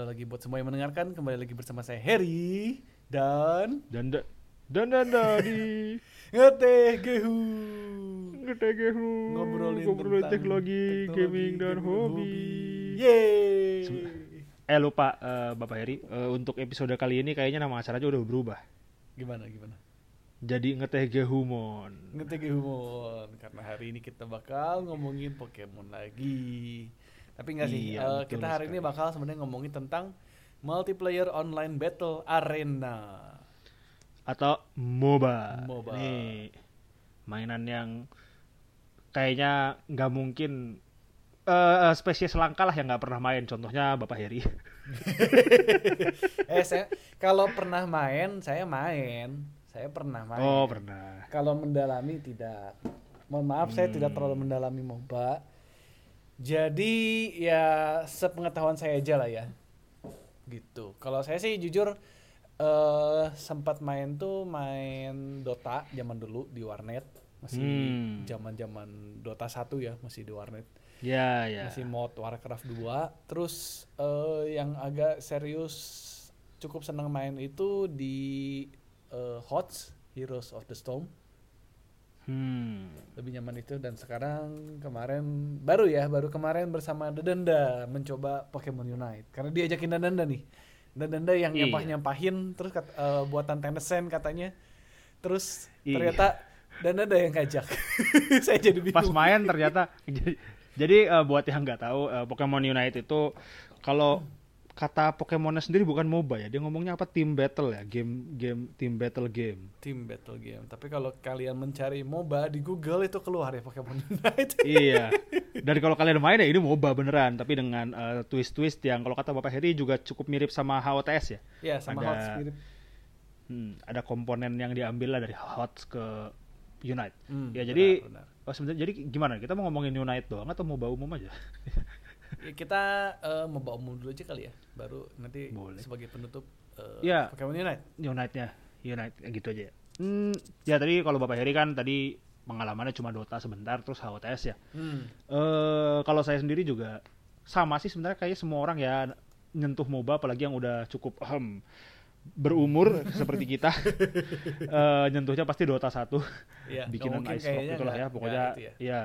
halo lagi buat semua yang mendengarkan. Kembali lagi bersama saya Harry dan Dan da, dan dan dari ngeteh gehu. ngetegehu Ngobrolin, ngobrolin tentang teknologi, gaming dan hobi. Yeay. Eh lupa eh, Bapak Heri, eh, untuk episode kali ini kayaknya nama acaranya udah berubah. Gimana gimana? Jadi ngetehgehumon. Ngeteh gehumon karena hari ini kita bakal ngomongin Pokemon lagi. Tapi enggak sih, Iya, betul kita hari ini sekali. bakal sebenarnya ngomongin tentang multiplayer online battle arena. Atau MOBA. MOBA. Nih mainan yang kayaknya nggak mungkin eh spesies langka lah yang nggak pernah main. Contohnya Bapak Heri. eh saya kalau pernah main saya main saya pernah main Oh pernah. kalau mendalami tidak mohon maaf saya Hmm. tidak terlalu mendalami moba jadi ya sepengetahuan saya aja lah ya. Gitu. Kalau saya sih jujur eh sempat main tuh main Dota zaman dulu di warnet. Masih Hmm. zaman zaman Dota 1 ya masih di warnet. Ya ya. masih mod Warcraft 2 terus eh, yang agak serius cukup senang main itu di eh, HOTS Heroes of the Storm Hmm. lebih nyaman itu dan sekarang kemarin baru ya baru kemarin bersama Dedenda mencoba Pokemon Unite karena diajakin Dedenda nih Dedenda yang Iya. nyampah nyampahin terus kat- eh, buatan Tencent katanya terus Iya. ternyata Dedenda yang ngajak saya jadi bingung Pas main ternyata jadi, jadi eh, buat yang nggak tahu eh, Pokemon Unite itu kalau kata Pokemonnya sendiri bukan MOBA ya dia ngomongnya apa team battle ya game game team battle game Team Battle Game. Tapi kalau kalian mencari MOBA di Google itu keluar ya Pokemon Unite. iya dan kalau kalian main ya ini MOBA beneran tapi dengan eh, twist-twist yang kalau kata Bapak Heri juga cukup mirip sama HOTS ya ya sama Ada- Hot Spirit. Hmm, ada komponen yang diambil lah dari HOTS ke Unite Hmm, ya jadi benar, benar. oh, sebenarnya jadi gimana kita mau ngomongin Unite doang atau MOBA umum aja Ya, kita eh, MOBA umum dulu aja kali ya. Baru nanti Boleh. sebagai penutup eh, Iya. Pokemon Unite. Unite ya gitu aja. ya. Hmm, ya tadi kalau Bapak Heri kan tadi pengalamannya cuma Dota sebentar terus HOTS ya. Hmm. Eh kalau saya sendiri juga sama sih sebenarnya kayak semua orang ya nyentuh MOBA apalagi yang udah cukup ahem, berumur seperti kita. Eh nyentuhnya pasti Dota 1. Iya, nggak bikinan Ice Rock itulah ya pokoknya ya. ya.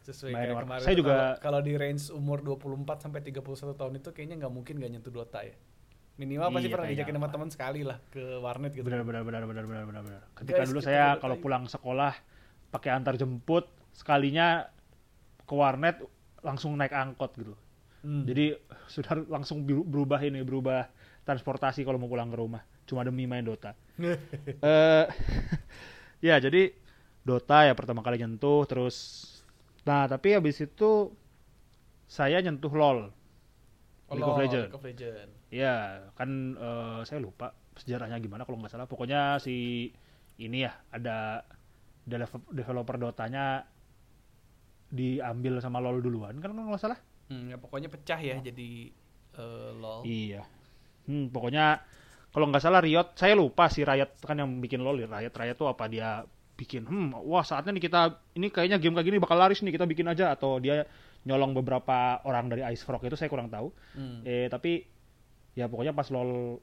Sesuai kayak war- kemarin saya juga- kalau, kalau di range umur 24 sampai 31 tahun itu kayaknya nggak mungkin nggak nyentuh Dota ya. Minimal pasti Iya, pernah kayaknya diajakin sama teman sekali lah ke warnet gitu. Benar benar benar benar benar benar benar. Ketika Guys, dulu saya kalau pulang sekolah pakai antar jemput sekalinya ke warnet langsung naik angkot gitu. Hmm. Jadi sudah langsung berubah ini, berubah transportasi kalau mau pulang ke rumah. Cuma demi main Dota. eh ya jadi Dota ya pertama kali nyentuh terus nah tapi habis itu saya nyentuh LOL. League of Oh, Legends. League of Legends. Ya, kan eh, saya lupa sejarahnya gimana kalau nggak salah. Pokoknya si ini ya ada develop- developer Dotanya diambil sama LoL duluan kan kalau nggak salah. Hmm, ya pokoknya pecah ya jadi eh, LOL. Iya. Hmm, pokoknya kalau nggak salah Riot, saya lupa sih Riot kan yang bikin LoL. Riot Riot tuh apa dia bikin? Hmm, wah saatnya nih kita ini kayaknya game kayak gini bakal laris nih kita bikin aja atau dia nyolong beberapa orang dari Ice Frog itu saya kurang tahu. Hmm. Eh tapi ya pokoknya pas LoL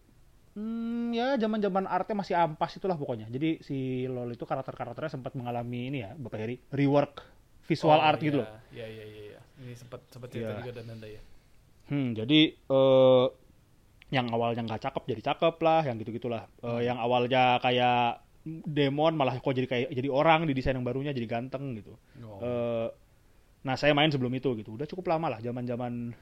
hmm, ya zaman-zaman artnya masih ampas itulah pokoknya. Jadi si LoL itu karakter-karakternya sempat mengalami ini ya, Bapak Heri, rework visual Oh, art gitu iya. loh. Iya iya iya iya. Ini sempat sempat cerita Iya. juga dan Nanda ya. Hmm, jadi eh yang awalnya nggak cakep jadi cakep lah, yang gitu-gitulah. Eh, yang awalnya kayak demon malah kok jadi kayak jadi orang di desain yang barunya jadi ganteng gitu. Oh. Eh, nah saya main sebelum itu gitu, udah cukup lama lah, zaman-zaman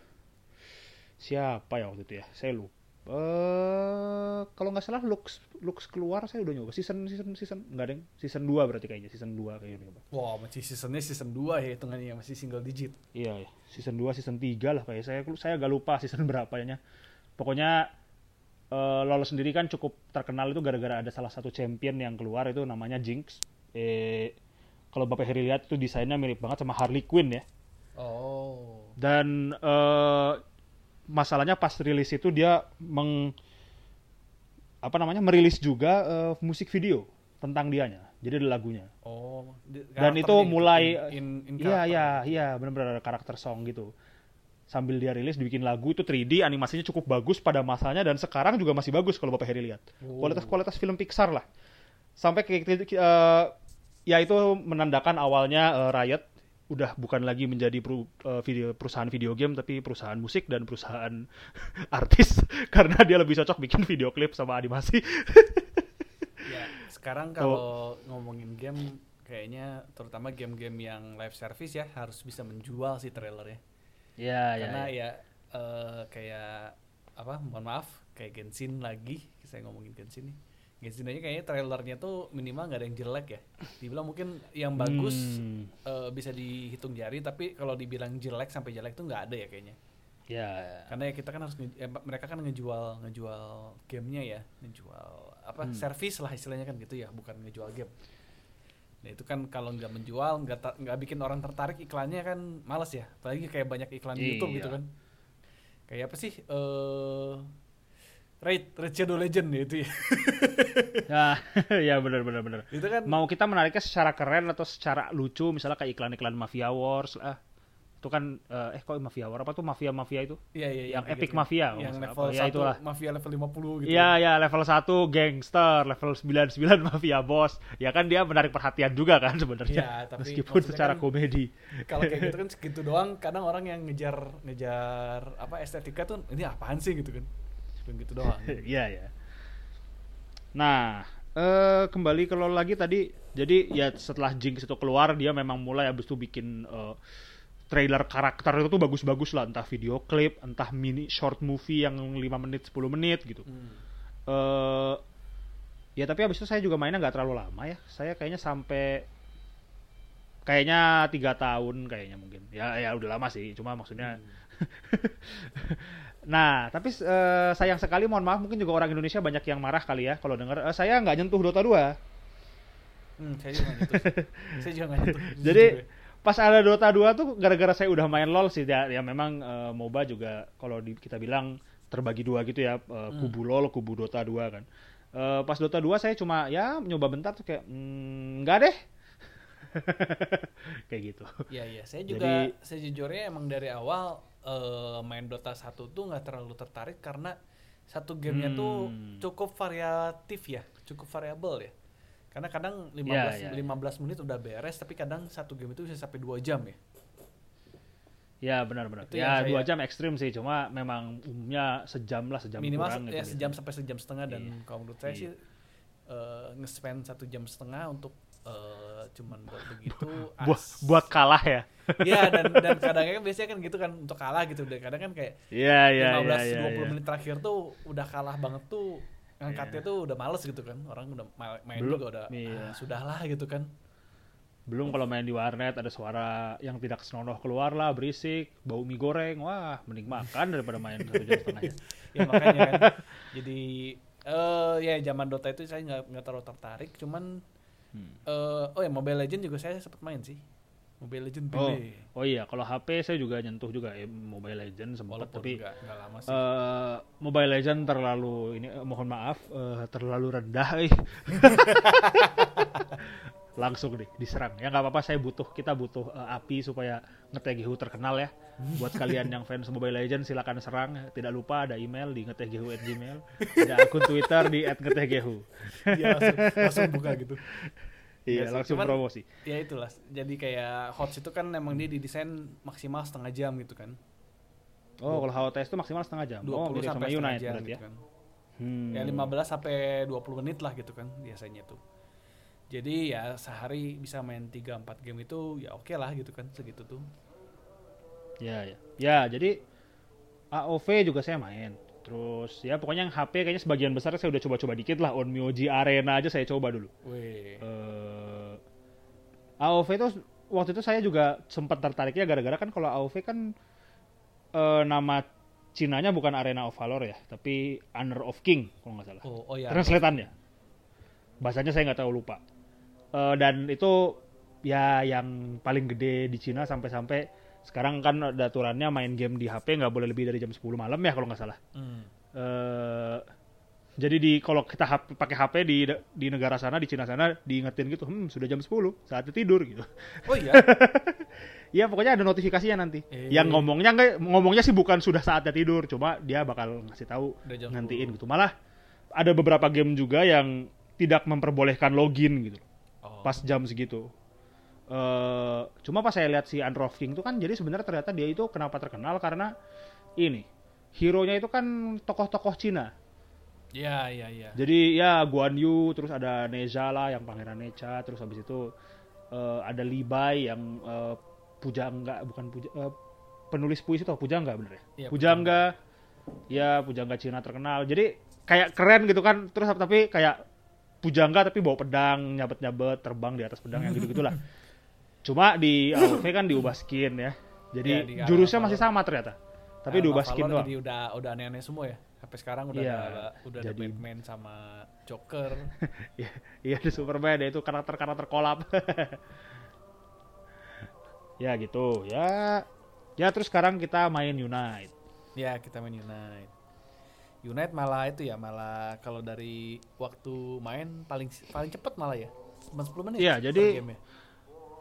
siapa ya waktu itu ya, saya lupa. Eh kalau nggak salah Lux Lux keluar saya udah nyoba season season season nggak deng season 2 berarti kayaknya season 2 kayaknya nyoba. Wah, masih seasonnya season 2 ya hitungannya masih single digit. Iya, ya. season 2, season 3 lah kayak saya saya agak lupa season berapa ya. Pokoknya eh LoL sendiri kan cukup terkenal itu gara-gara ada salah satu champion yang keluar itu namanya Jinx. Eh kalau Bapak Heri lihat itu desainnya mirip banget sama Harley Quinn ya. Oh. Dan eh masalahnya pas rilis itu dia meng apa namanya merilis juga eh, musik video tentang dianya. Jadi ada lagunya. Oh. Dan itu mulai in, in, in Iya iya iya benar-benar ada karakter song gitu. Sambil dia rilis dibikin lagu itu 3D animasinya cukup bagus pada masanya dan sekarang juga masih bagus kalau Bapak Heri lihat. Oh. Kualitas-kualitas film Pixar lah. Sampai kayak gitu, eh, ya itu menandakan awalnya eh, Riot udah bukan lagi menjadi peru- eh, video perusahaan video game tapi perusahaan musik dan perusahaan artis karena dia lebih cocok bikin video klip sama animasi. Ya, sekarang kalau ngomongin game kayaknya terutama game-game yang live service ya harus bisa menjual sih trailernya. Ya, Karena ya eh, kayak apa? Mohon maaf, kayak Genshin lagi. Saya ngomongin Genshin nih. Genshin aja kayaknya trailernya tuh minimal nggak ada yang jelek ya. Dibilang mungkin yang bagus Hmm. eh, bisa dihitung jari, tapi kalau dibilang jelek sampai jelek tuh nggak ada ya kayaknya. Ya. Karena ya kita kan harus nge- eh, mereka kan ngejual ngejual gamenya ya, ngejual apa Hmm. service lah istilahnya kan gitu ya, bukan ngejual game. Nah itu kan kalau nggak menjual, nggak nggak bikin orang tertarik iklannya kan males ya. Apalagi kayak banyak iklan di YouTube gitu Iya. kan. Kayak apa sih? eh Raid, Raid Shadow Legend ya itu ya. Ya, ya benar benar benar. itu kan Mau kita menariknya secara keren atau secara lucu, misalnya kayak iklan-iklan Mafia Wars, ah, itu kan eh, eh kok Mafia Wars apa tuh Mafia Mafia itu? Iya iya yang kayak Epic gitu. Mafia, yang level salah. Ya, 1 itulah. mafia level 50 gitu. Iya ya level 1 gangster, level 99 Mafia Boss. Ya kan dia menarik perhatian juga kan sebenarnya. Iya, tapi Meskipun secara kan- komedi. kalau kayak gitu kan segitu doang kadang orang yang ngejar ngejar apa estetika tuh ini apaan sih gitu kan Cuma gitu doang Iya ya. Nah, eh kembali kalau lagi tadi, jadi ya setelah Jinx itu keluar dia memang mulai abis itu bikin eh, trailer karakter itu tuh bagus-bagus lah, entah video klip, entah mini short movie yang 5 menit 10 menit gitu. Hmm. eh ya tapi abis itu saya juga mainnya nggak terlalu lama ya. Saya kayaknya sampai kayaknya tiga tahun kayaknya mungkin. Ya ya udah lama sih. Cuma maksudnya Nah, tapi eh, sayang sekali, mohon maaf, mungkin juga orang Indonesia banyak yang marah kali ya kalau dengar eh, saya nggak nyentuh Dota 2. Hmm, saya juga nggak nyentuh saya juga nggak nyentuh Jadi. Pas ada Dota 2 tuh gara-gara saya udah main LoL sih ya, ya memang eh, MOBA juga kalau kita bilang terbagi dua gitu ya, eh, kubu LoL, kubu Dota 2 kan. Eh, pas Dota 2 saya cuma ya nyoba bentar tuh kayak "Hmm, nggak deh. kayak gitu. Iya iya, saya Jadi- juga sejujurnya emang dari awal eh, main Dota 1 tuh nggak terlalu tertarik karena satu gamenya tuh Hmm. cukup variatif ya, cukup variabel ya. Karena kadang 15 Ya, ya, ya. 15 menit udah beres, tapi kadang satu game itu bisa sampai 2 jam ya. Ya benar-benar. Ya saya- dua jam ekstrim sih, cuma memang umumnya sejam lah sejam Minimal kurang se- gitu ya sejam biasanya. sampai sejam setengah dan Iya. kalau menurut saya Iya. sih eh, nge-spend satu jam setengah untuk eh, cuman buat begitu buat as- buat kalah ya. Iya dan dan kadang kan biasanya kan gitu kan untuk kalah gitu dan kadang kan kayak Iya iya iya 15 iya. 20 iya. menit terakhir tuh udah kalah banget tuh ngangkatnya tuh udah males gitu kan. Orang udah ma- main Belum, juga udah iya. ah, sudahlah gitu kan. Belum kalau main di warnet ada suara yang tidak senonoh keluar lah, berisik, bau mie goreng, wah mending makan daripada main satu jam setengah ya. ya makanya kan. Jadi eh ya zaman Dota itu saya nggak nggak terlalu tertarik. Cuman Hmm. eh oh ya Mobile Legend juga saya sempat main sih Mobile Legend Oh, PB oh iya, kalau HP saya juga nyentuh juga ya, Mobile Legends sempat walaupun tapi nggak nggak lama sih. eh, Mobile Legend terlalu ini eh, mohon maaf eh, terlalu rendah eh. langsung deh diserang. Ya nggak apa-apa saya butuh kita butuh eh, api supaya ngetghu terkenal ya. Buat kalian yang fans Mobile Legends silakan serang. Tidak lupa ada email di ngetghu@gmail ada akun Twitter di @ngetghu Iya langsung, langsung buka gitu iya sih, langsung cuman- promosi. ya itulah jadi kayak HOTS itu kan emang dia didesain maksimal setengah jam gitu kan. Oh kalau HOTS itu maksimal setengah jam. 20 oh mirip sampai sama Unite jam berarti gitu ya kan. Hmm. ya 15 sampai 20 menit lah gitu kan biasanya tuh. Jadi ya sehari bisa main 3 4 game itu ya oke lah gitu kan segitu tuh. Ya, ya. Ya, jadi AOV juga saya main. Terus ya pokoknya yang HP kayaknya sebagian besar saya udah coba-coba dikit lah. Onmyoji Arena aja saya coba dulu. eh AOV itu waktu itu saya juga sempat tertariknya gara-gara kan kalau AOV kan eh, nama Cinanya bukan Arena of Valor ya, tapi Honor of King kalau nggak salah. oh oh ya Translatannya. Bahasanya saya nggak tahu lupa. Eh, dan itu ya yang paling gede di Cina sampai-sampai sekarang kan ada aturannya main game di HP nggak boleh lebih dari jam 10 malam ya kalau nggak salah. Hmm. Eh, jadi di kalau kita HP, pakai HP di di negara sana di Cina sana diingetin gitu, hmm sudah jam 10 saatnya tidur gitu. oh iya Iya pokoknya ada notifikasinya nanti. Eh. Yang ngomongnya nggak ngomongnya sih bukan sudah saatnya tidur, cuma dia bakal ngasih tahu jam ngantiin gitu. Malah ada beberapa game juga yang tidak memperbolehkan login gitu Oh. pas jam segitu. Eh cuma pas saya lihat si Android King itu kan jadi sebenarnya ternyata dia itu kenapa terkenal karena ini hero-nya itu kan tokoh-tokoh Cina. Iya, iya, iya. Jadi ya Guan Yu, terus ada Neza lah yang pangeran Necha, terus habis itu eh, ada Li Bai yang eh, pujangga bukan puja, eh, penulis puisi itu pujangga bener ya? Iya, pujangga. Ya pujangga Cina terkenal. Jadi kayak keren gitu kan. Terus tapi kayak pujangga tapi bawa pedang, nyabet-nyabet, terbang di atas pedang yang gitu-gitulah. Cuma di AOV kan diubah skin ya. Jadi Ya, di jurusnya masih sama ternyata. Tapi Alpha diubah skin doang. Jadi udah udah aneh-aneh semua ya. Sampai sekarang udah Iya, ada udah ada jadi- Batman sama Joker. Iya, iya di Superman ya itu karakter-karakter kolab. ya gitu, ya. Ya terus sekarang kita main Unite. ya, kita main Unite. Unite malah itu ya, malah kalau dari waktu main paling paling cepet malah ya. Cuma 10 menit. Iya, jadi- ya.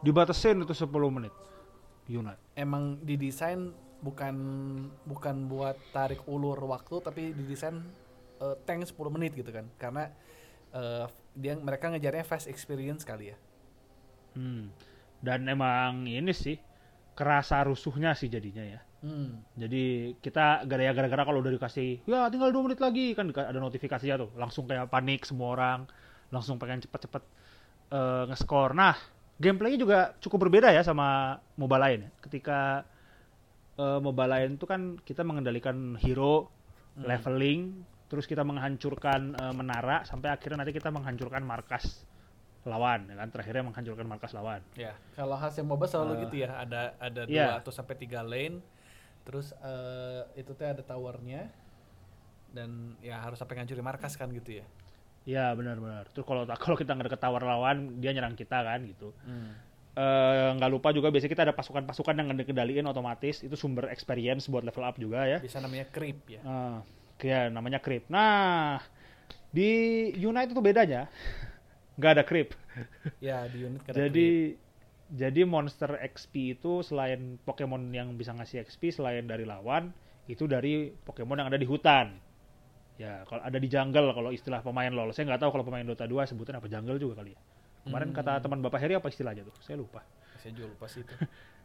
Dibatasin itu 10 menit. Unite. emang didesain bukan bukan buat tarik ulur waktu tapi didesain eh, tank 10 menit gitu kan karena eh, dia mereka ngejarnya fast experience kali ya Hmm. Dan emang ini sih kerasa rusuhnya sih jadinya ya. hmm. Jadi kita gara gara-gara kalau udah dikasih ya tinggal dua menit lagi kan ada notifikasinya tuh langsung kayak panik semua orang langsung pengen cepet-cepet eh, nge-score. Nah gameplaynya juga cukup berbeda ya sama MOBA lain ya. Ketika eh, MOBA lain itu kan kita mengendalikan hero, Hmm. leveling, terus kita menghancurkan eh, menara sampai akhirnya nanti kita menghancurkan markas lawan ya kan terakhirnya menghancurkan markas lawan. ya kalau hasil MOBA selalu Eh, gitu ya ada ada iya. dua atau sampai tiga lane terus eh, itu tuh ada towernya dan ya harus sampai ngancurin markas kan gitu ya Iya benar-benar. Terus kalau kalau kita nggak deket tower lawan dia nyerang kita kan gitu. hmm. Eh, nggak lupa juga biasanya kita ada pasukan-pasukan yang kendaliin otomatis itu sumber experience buat level up juga ya. bisa namanya creep ya Eh, ya namanya creep. Nah di Unite itu bedanya nggak ada creep. ya di unit kada creep. jadi jadi monster XP itu selain Pokemon yang bisa ngasih XP selain dari lawan itu dari Pokemon yang ada di hutan. Ya kalau ada di jungle kalau istilah pemain LoL. Saya nggak tahu kalau pemain Dota 2 sebutan apa jungle juga kali ya. Kemarin Hmm. kata teman Bapak Heri apa istilahnya tuh? Saya lupa. saya juga lupa sih itu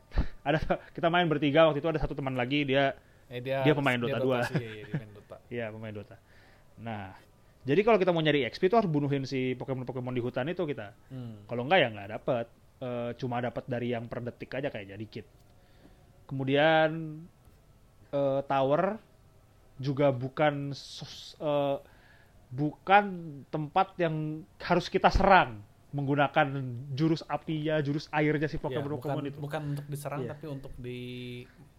ada kita main bertiga waktu itu ada satu teman lagi dia eh, dia Dia pemain Dota 2. sih, iya, iya, Dota ya pemain Dota nah jadi kalau kita mau nyari XP itu harus bunuhin si Pokemon Pokemon di hutan itu kita hmm. kalau enggak ya nggak dapet Eh, cuma dapat dari yang per detik aja kayak jadi kit kemudian eh, tower juga bukan sos- eh, bukan tempat yang harus kita serang menggunakan jurus apinya jurus airnya si Ya, Pokemon bukan, Pokemon itu bukan untuk diserang Iya. tapi untuk di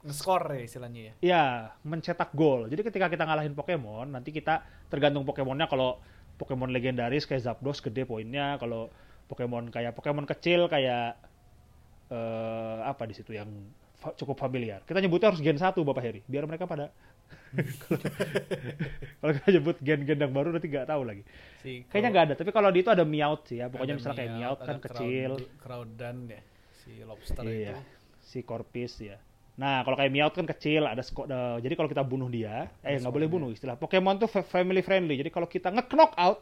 nge-score ya istilahnya ya. Ya, mencetak gol. Jadi ketika kita ngalahin Pokemon, nanti kita tergantung Pokemonnya kalau Pokemon legendaris kayak Zapdos gede poinnya, kalau Pokemon kayak Pokemon kecil kayak eh apa di situ yang fa- cukup familiar. Kita nyebutnya harus Gen 1 Bapak Heri, biar mereka pada kalau kita nyebut gen-gen yang baru nanti nggak tahu lagi. Si Kayaknya nggak ada, tapi kalau di itu ada Meowth sih ya. Pokoknya misalnya kayak Meowth kan kecil. Crowd- Crowdan ya, si lobster Iya, itu. si Corpus ya. Nah, kalau kayak Meowth kan kecil, ada eh, jadi kalau kita bunuh dia, eh nggak boleh bunuh istilah Pokemon tuh fa- family friendly. Jadi kalau kita nge-knock out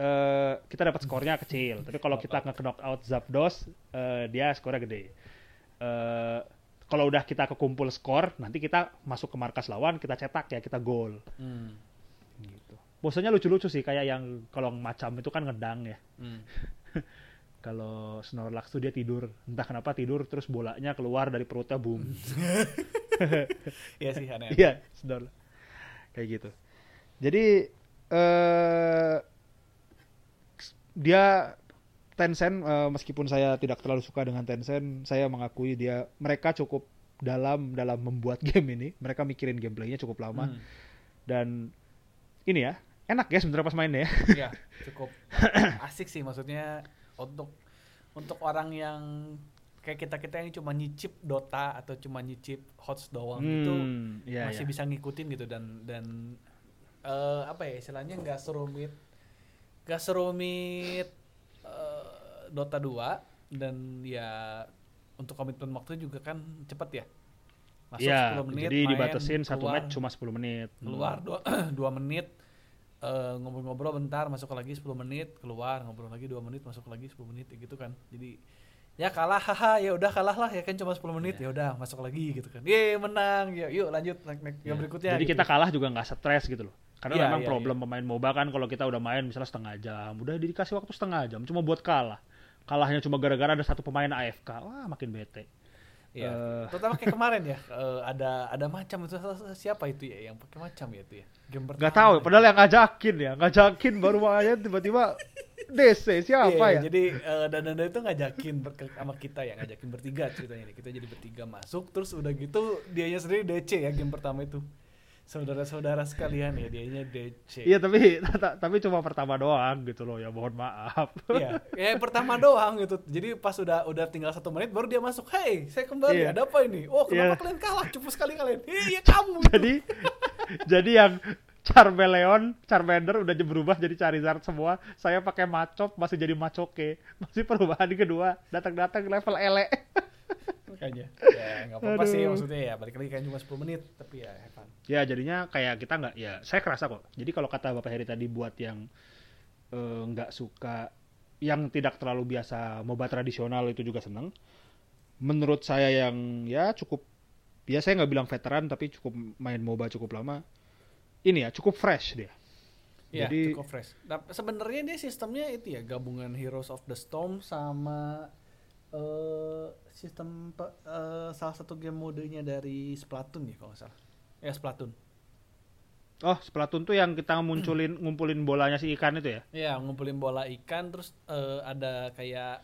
eh kita dapat skornya kecil. Tapi kalau kita nge-knock out Zapdos, eh, dia skornya gede. Eh kalau udah kita kekumpul skor, nanti kita masuk ke markas lawan, kita cetak ya, kita gol. Hmm. Gitu. Bosannya lucu-lucu sih, kayak yang kalau macam itu kan ngedang ya. Hmm. Kalau Snorlax tuh dia tidur, entah kenapa tidur terus bolanya keluar dari perutnya boom. Iya sih aneh. Iya, Snorlax. Kayak gitu. Jadi eh dia Tencent eh, meskipun saya tidak terlalu suka dengan Tencent, saya mengakui dia mereka cukup dalam dalam membuat game ini. Mereka mikirin gameplaynya cukup lama Hmm. dan ini ya enak ya sebenarnya pas mainnya ya. Iya, cukup asik sih maksudnya untuk untuk orang yang kayak kita kita yang cuma nyicip Dota atau cuma nyicip HOTS doang itu Hmm, iya, masih iya. bisa ngikutin gitu dan dan eh, apa ya istilahnya nggak serumit nggak serumit Dota 2 dan ya untuk komitmen waktu juga kan cepet ya. Masuk Iya, 10 menit, jadi main, dibatasin satu match cuma 10 menit. Hmm. keluar dua, dua menit eh, ngobrol-ngobrol bentar masuk lagi 10 menit keluar ngobrol lagi dua menit masuk lagi 10 menit ya gitu kan jadi ya kalah haha ya udah kalah lah ya kan cuma 10 menit ya udah masuk lagi gitu kan ye menang ya yuk lanjut naik naik yang Ya. berikutnya Jadi gitu. kita kalah juga nggak stres gitu loh. Karena Iya, memang iya, problem pemain MOBA kan kalau kita udah main misalnya setengah jam, udah dikasih waktu setengah jam cuma buat kalah. Kalahnya cuma gara-gara ada satu pemain AFK. Wah, makin bete. Iya. Eh. Terutama kayak kemarin ya, eh, ada ada macam itu siapa itu ya yang pakai macam ya itu ya. Game pertama. Gak tahu, padahal yang ngajakin ya, ngajakin baru main tiba-tiba DC siapa Iya, ya? Jadi eh, dan Danda itu ngajakin ber- sama kita ya, ngajakin bertiga ceritanya nih. Kita jadi bertiga masuk, terus udah gitu dianya sendiri DC ya game pertama itu. Saudara-saudara sekalian ya, dianya DC. Iya tapi ta- tapi cuma pertama doang gitu loh ya mohon maaf. Iya, ya pertama doang gitu. Jadi pas udah udah tinggal satu menit baru dia masuk. Hey, saya kembali. Iya. Ada apa ini? Oh, kenapa Iya. kalian kalah? Cupu sekali kalian. Iya kamu. jadi jadi yang Charmeleon, Charmander udah berubah jadi Charizard semua. Saya pakai Machop masih jadi Machoke. Masih perubahan di kedua. Datang-datang level ele. Makanya. Ya, nggak apa-apa sih maksudnya ya. Balik lagi kan cuma 10 menit, tapi ya fun. ya jadinya kayak kita nggak ya saya kerasa kok. Jadi kalau kata Bapak Heri tadi buat yang eh, nggak suka yang tidak terlalu biasa MOBA tradisional itu juga seneng. Menurut saya yang ya cukup ya saya nggak bilang veteran tapi cukup main MOBA cukup lama. Ini ya cukup fresh dia. Iya, Jadi- cukup fresh. Nah, sebenarnya dia sistemnya itu ya gabungan Heroes of the Storm sama eh sistem pe- eh, salah satu game modenya dari Splatoon ya kalau nggak salah. Ya Splatoon. Oh, Splatoon tuh yang kita munculin ngumpulin bolanya si ikan itu ya? Ya ngumpulin bola ikan terus eh, ada kayak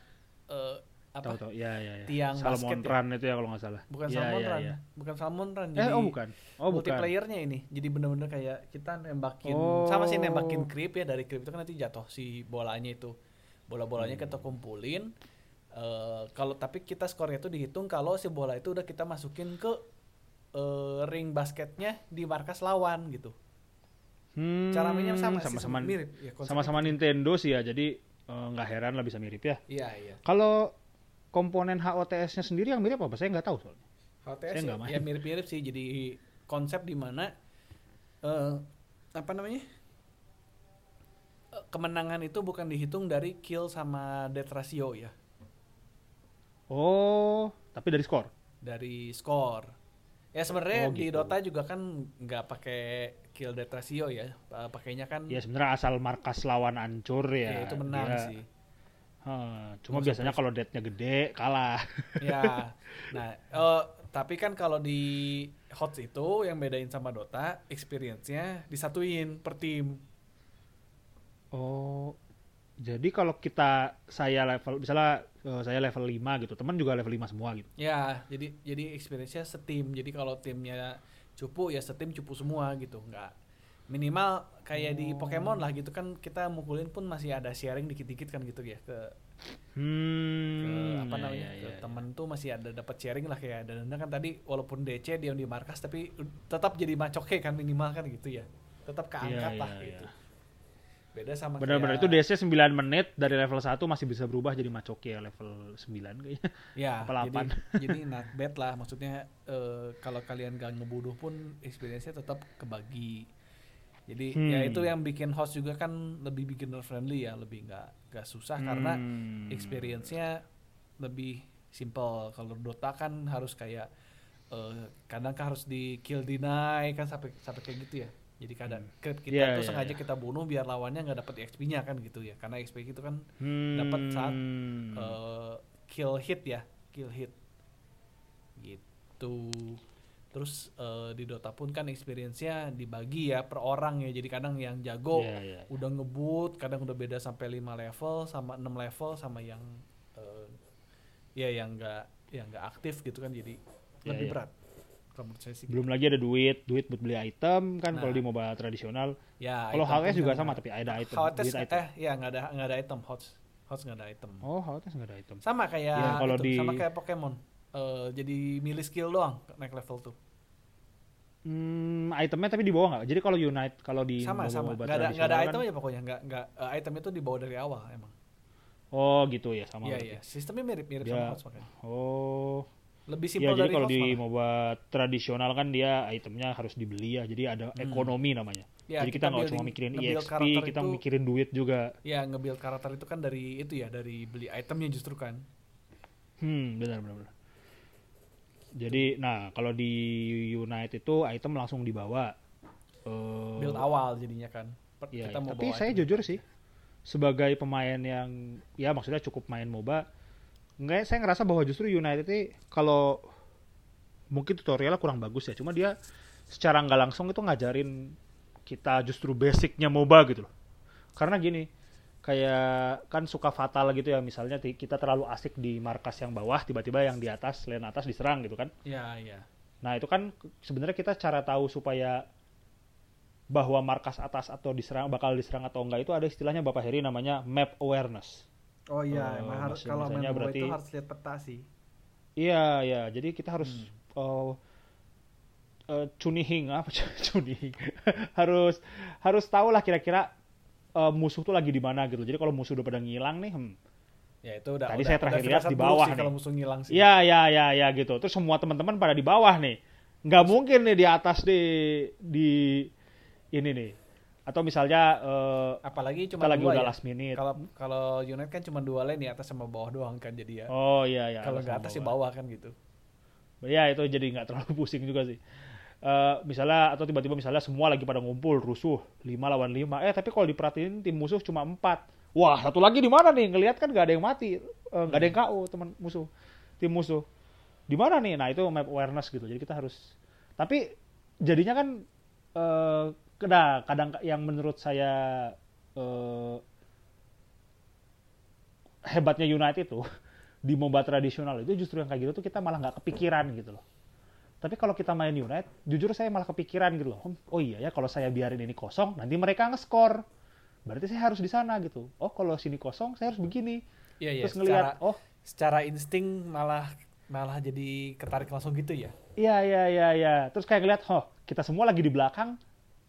eh, apa? Tahu tahu. Ya ya ya. Tiang Salmon basket ya? Run itu ya kalau nggak salah. Bukan Ya, Salmon ya, Run, ya. bukan Salmon Run. Eh, oh bukan. Oh bukan. multiplayernya ini jadi bener-bener kayak kita nembakin Oh. sama sih nembakin creep ya dari creep itu kan nanti jatuh si bolanya itu bola-bolanya kita kumpulin Eh, kalau tapi kita skornya itu dihitung kalau si bola itu udah kita masukin ke eh, ring basketnya di markas lawan gitu Hmm, cara mainnya sama sih, sama-sama mirip ya, sama-sama Nintendo sih ya. Jadi eh, nggak heran lah bisa mirip ya. iya iya Kalau komponen HOTS-nya sendiri yang mirip apa? Saya nggak tahu soalnya. HTS Saya ya, main. ya mirip-mirip sih jadi konsep di mana eh apa namanya kemenangan itu bukan dihitung dari kill sama death ratio ya Oh, tapi dari skor. dari skor ya sebenarnya Oh, di gitu. Dota juga kan nggak pakai kill death ratio ya Pa- pakainya kan Ya sebenarnya asal markas lawan hancur ya, ya. itu menang dia- sih Hah, cuma Nggak biasanya kalau deadnya gede kalah. ya nah eh, tapi kan kalau di HOTS itu yang bedain sama Dota experience-nya disatuin per tim Oh, jadi kalau kita saya level misalnya eh, saya level 5 gitu, teman juga level 5 semua gitu. Ya, jadi jadi experience-nya setim. Jadi kalau timnya cupu ya setim cupu semua gitu, nggak minimal kayak di Pokemon lah gitu kan kita mukulin pun masih ada sharing dikit-dikit kan gitu ya ke, ke Hmm. apa ya, namanya ya, ke ya, ya. temen tuh masih ada dapat sharing lah kayak dan kan tadi walaupun DC dia di markas tapi tetap jadi macoke kan minimal kan gitu ya tetap keangkat Iya, lah iya, gitu iya. Beda sama Benar-benar itu kayak- DC 9 menit dari level 1 masih bisa berubah jadi Machoke ya level 9 kayaknya. Ya, Apa jadi, delapan. jadi not bad lah. Maksudnya eh, kalau kalian gak ngebunuh pun experience-nya tetap kebagi. Jadi ya Hmm. itu yang bikin host juga kan lebih beginner friendly ya, lebih nggak nggak susah karena Hmm. experience-nya lebih simple. Kalau Dota kan harus kayak eh, kadang kan harus di kill deny kan sampai sampai kayak gitu ya. Jadi kadang ke- kita Iya, tuh iya, sengaja iya. kita bunuh biar lawannya nggak dapat XP-nya kan gitu ya. Karena XP itu kan Hmm. dapat saat eh, kill hit ya kill hit gitu terus eh, di Dota pun kan experience-nya dibagi ya per orang ya jadi kadang yang jago Iya, iya. udah ngebut kadang udah beda sampai 5 level sama 6 level sama yang eh, ya yang enggak yang enggak aktif gitu kan jadi Iya, lebih iya. berat kalau menurut saya sih Belum lagi ada duit, duit buat beli item kan kalau Nah. di MOBA tradisional. ya Kalau pun juga kan sama tapi ada item, duit item. eh ya nggak ada nggak ada item hots hots nggak ada item Oh, HWS nggak ada item. sama kayak Iya, kalau itu, di- sama kayak Pokemon Eh, jadi milih skill doang naik level tuh Hmm, itemnya tapi di bawah nggak? Jadi kalau Unite, kalau di sama sama nggak ada nggak ada item kan- aja pokoknya nggak nggak eh, item itu dibawa dari awal emang Oh gitu ya sama Iya iya, sistemnya mirip-mirip Dia- sama HOTS makanya. Oh. Lebih Ya simpel jadi dari kalau HOTS di malah. MOBA tradisional kan dia itemnya harus dibeli ya. Jadi ada Hmm. ekonomi namanya. Ya, jadi kita nggak cuma mikirin EXP, karakter kita itu- mikirin duit juga. Ya nge-build karakter itu kan dari itu ya, dari beli itemnya justru kan. Hmm, benar benar. benar. Jadi, nah kalau di Unite itu item langsung dibawa. Eh, Build awal jadinya kan. Per- Iya, kita iya. mau tapi bawa saya item. jujur sih sebagai pemain yang ya maksudnya cukup main MOBA, nggak saya ngerasa bahwa justru United ini kalau mungkin tutorialnya kurang bagus ya, cuma dia secara nggak langsung itu ngajarin kita justru basicnya MOBA gitu loh. Karena gini, kayak kan suka fatal gitu ya misalnya kita terlalu asik di markas yang bawah tiba-tiba yang di atas lane atas diserang gitu kan Iya, iya. Nah itu kan sebenarnya kita cara tahu supaya bahwa markas atas atau diserang bakal diserang atau enggak itu ada istilahnya Bapak Heri namanya map awareness. Oh iya, Eh, emang harus kalau main MOBA berarti- itu harus lihat peta sih. Iya ya, jadi kita harus Hmm. eh eh, cunihing apa cunihing harus harus tahu lah kira-kira eh, musuh tuh lagi di mana gitu. Jadi kalau musuh udah pada ngilang nih, hmm, Ya itu udah Tadi udah, saya terakhir udah lihat di bawah nih. kalau musuh ngilang sih. Iya, iya, iya, iya gitu. Terus semua teman-teman pada di bawah nih. Nggak mungkin nih di atas di di ini nih. Atau misalnya eh, Apalagi kita cuma lagi dua udah ya. last minute. Kalau kalau United kan cuma dua lane di atas sama bawah doang kan jadi ya. Oh iya iya. kalau nggak atas sih bawah. bawah kan gitu. Ya itu jadi nggak terlalu pusing juga sih. Eh, misalnya atau tiba-tiba misalnya semua lagi pada ngumpul rusuh 5 lawan 5 eh tapi kalau diperhatiin tim musuh cuma 4 wah satu lagi di mana nih ngelihat kan nggak ada yang mati Eh, nggak ada yang KO teman musuh tim musuh di mana nih nah itu map awareness gitu jadi kita harus tapi jadinya kan eh nah, kadang yang menurut saya eh, hebatnya United itu di MOBA tradisional itu justru yang kayak gitu tuh kita malah nggak kepikiran gitu loh. Tapi kalau kita main United, jujur saya malah kepikiran gitu loh. "Hmm, Oh iya ya kalau saya biarin ini kosong, nanti mereka nge-score. Berarti saya harus di sana gitu. Oh kalau sini kosong, saya harus begini. Iya iya. Terus ngelihat, oh secara insting malah malah jadi ketarik langsung gitu ya. iya iya iya iya. Terus kayak ngeliat, oh kita semua lagi di belakang,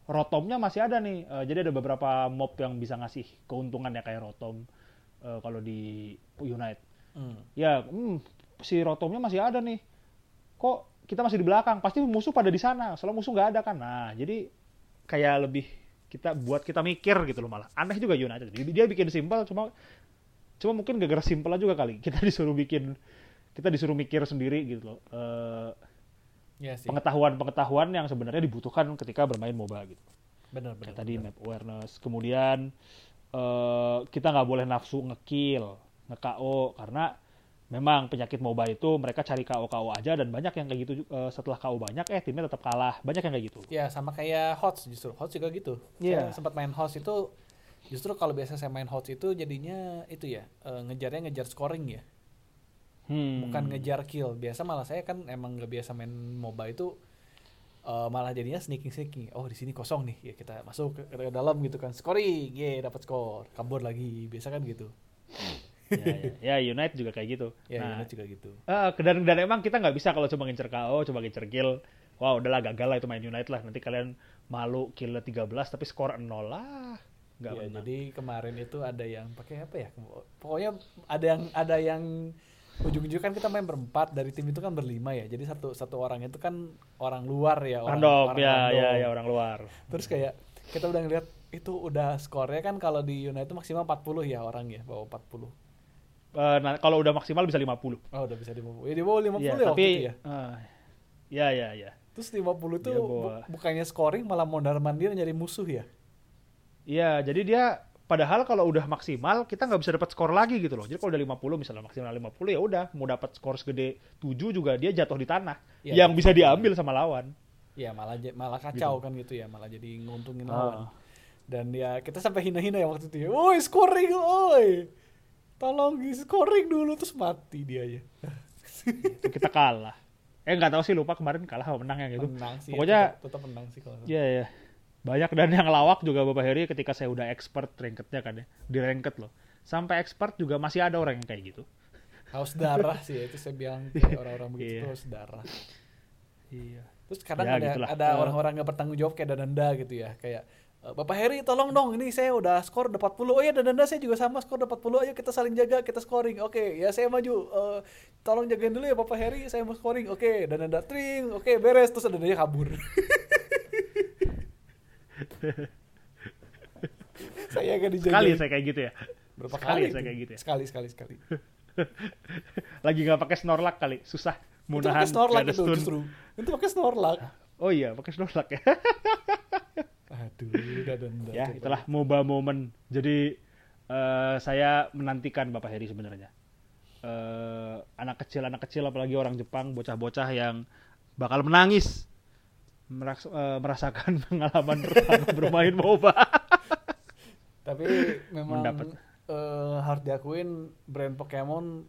rotomnya masih ada nih. Eh, jadi ada beberapa mob yang bisa ngasih keuntungan ya kayak rotom eh, kalau di United. Hmm. ya hmm, si rotomnya masih ada nih. Kok kita masih di belakang? Pasti musuh pada di sana. Soalnya musuh nggak ada kan? Nah jadi kayak lebih kita buat kita mikir gitu loh malah. Aneh juga United. Jadi dia bikin simpel cuma cuma mungkin gara-gara simpel juga kali. Kita disuruh bikin kita disuruh mikir sendiri gitu loh. Eh, Iya sih. pengetahuan-pengetahuan yang sebenarnya dibutuhkan ketika bermain MOBA gitu Benar benar. kayak tadi map awareness kemudian eh, kita nggak boleh nafsu ngekill nge-KO karena memang penyakit MOBA itu mereka cari KO KO aja dan banyak yang kayak gitu eh, setelah KO banyak eh timnya tetap kalah banyak yang kayak gitu Ya sama kayak HOTS justru. HOTS juga gitu. Iya. Saya sempat main HOTS itu justru kalau biasa saya main HOTS itu jadinya itu ya eh, ngejarnya ngejar scoring ya. Hmm. Bukan ngejar kill. Biasa malah saya kan emang nggak biasa main MOBA itu eh, malah jadinya sneaking sneaking. Oh di sini kosong nih ya kita masuk ke, ke dalam gitu kan. Scoring, ye dapat skor. Kabur lagi. Biasa kan gitu. ya, ya. ya United juga kayak gitu Ya nah United juga gitu. eh, dan dan emang kita nggak bisa kalau cuma ngincer KO cuma ngincer kill wah udahlah gagal lah itu main United lah nanti kalian malu killnya 13 tapi skor 0 lah nggak Ya, menang. jadi kemarin itu ada yang pakai apa ya? Pokoknya ada yang ada yang ujung-ujung kan kita main berempat dari tim itu kan berlima ya. Jadi satu satu orang itu kan orang luar ya, orang, random orang ya random. ya ya orang luar Terus kayak kita udah ngeliat itu udah skornya kan kalau di United maksimal 40 ya orang ya, bawa 40. Eh, nah, kalau udah maksimal bisa 50 Oh, udah bisa di bawah. Ya di bawah 50 Iya, ya waktu tapi itu ya. eh, ya ya ya. Terus 50 tuh Dia bu- bukannya scoring malah mondar-mandir nyari musuh ya. Iya, jadi dia padahal kalau udah maksimal kita nggak bisa dapat skor lagi gitu loh. Jadi kalau udah 50 misalnya maksimal 50 ya udah mau dapat skor segede 7 juga dia jatuh di tanah Iya, yang bisa diambil sama lawan. Ya malah malah kacau kan gitu ya, malah jadi nguntungin Ah. lawan. Dan ya kita sampai hina-hina ya waktu itu ya. Woi scoring, woi. Tolong scoring dulu terus mati dia ya. Itu kita kalah. Eh nggak tahu sih lupa kemarin kalah apa menang ya gitu. Menang sih. Pokoknya- tetap, tetap menang sih kalau. Iya ya. Banyak dan yang lawak juga Bapak Heri ketika saya udah expert ranked-nya kan ya. Di ranked loh. Sampai expert juga masih ada orang yang kayak gitu. Haus darah sih ya, itu saya bilang orang-orang begitu tuh haus darah. Iya. Terus kadang Ya, ada gitulah. ada orang-orang nggak bertanggung jawab kayak Dananda gitu ya, kayak "Eh, Bapak Heri tolong dong ini saya udah skor udah 40 oh ya dan danda saya juga sama skor udah 40 ayo kita saling jaga kita scoring oke ya saya maju Eh, tolong jagain dulu ya Bapak Heri saya mau scoring oke dan danda tring oke beres terus dandanya kabur saya akan dijagain Sekali saya kayak gitu ya. berapa sekali kali saya itu? kayak gitu ya. sekali sekali sekali Lagi nggak pakai snorlax kali, susah. itu Mudahan pakai ada itu stun. justru itu pakai snorlax Oh iya, pakai snorlax ya. aduh dan danda ya, coba. itulah MOBA momen. Jadi eh, saya menantikan Bapak Heri sebenarnya. Eh, anak kecil anak kecil apalagi orang Jepang bocah-bocah yang bakal menangis meras- eh, merasakan pengalaman pertama bermain MOBA. tapi memang Mendapat. eh, harus diakuin brand Pokemon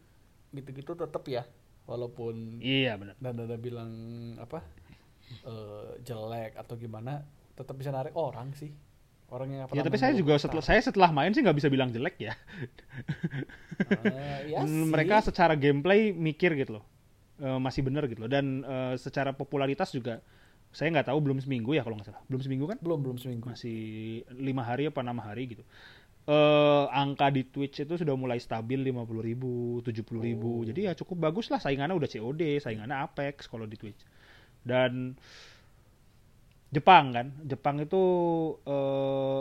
gitu-gitu tetap ya walaupun iya benar. dan ada bilang apa eh, jelek atau gimana tetap bisa narik orang sih orang yang nggak Ya tapi saya juga setelah saya setelah main sih nggak bisa bilang jelek ya. Eh, ya Hmm, sih. mereka secara gameplay mikir gitu loh Eh, masih bener gitu loh dan eh, secara popularitas juga saya nggak tahu belum seminggu ya kalau nggak salah belum seminggu kan belum belum seminggu masih lima hari apa enam hari gitu eh angka di Twitch itu sudah mulai stabil 50 ribu, 70 ribu. Oh. Jadi ya cukup bagus lah saingannya udah COD, saingannya Apex kalau di Twitch. Dan Jepang kan, Jepang itu eh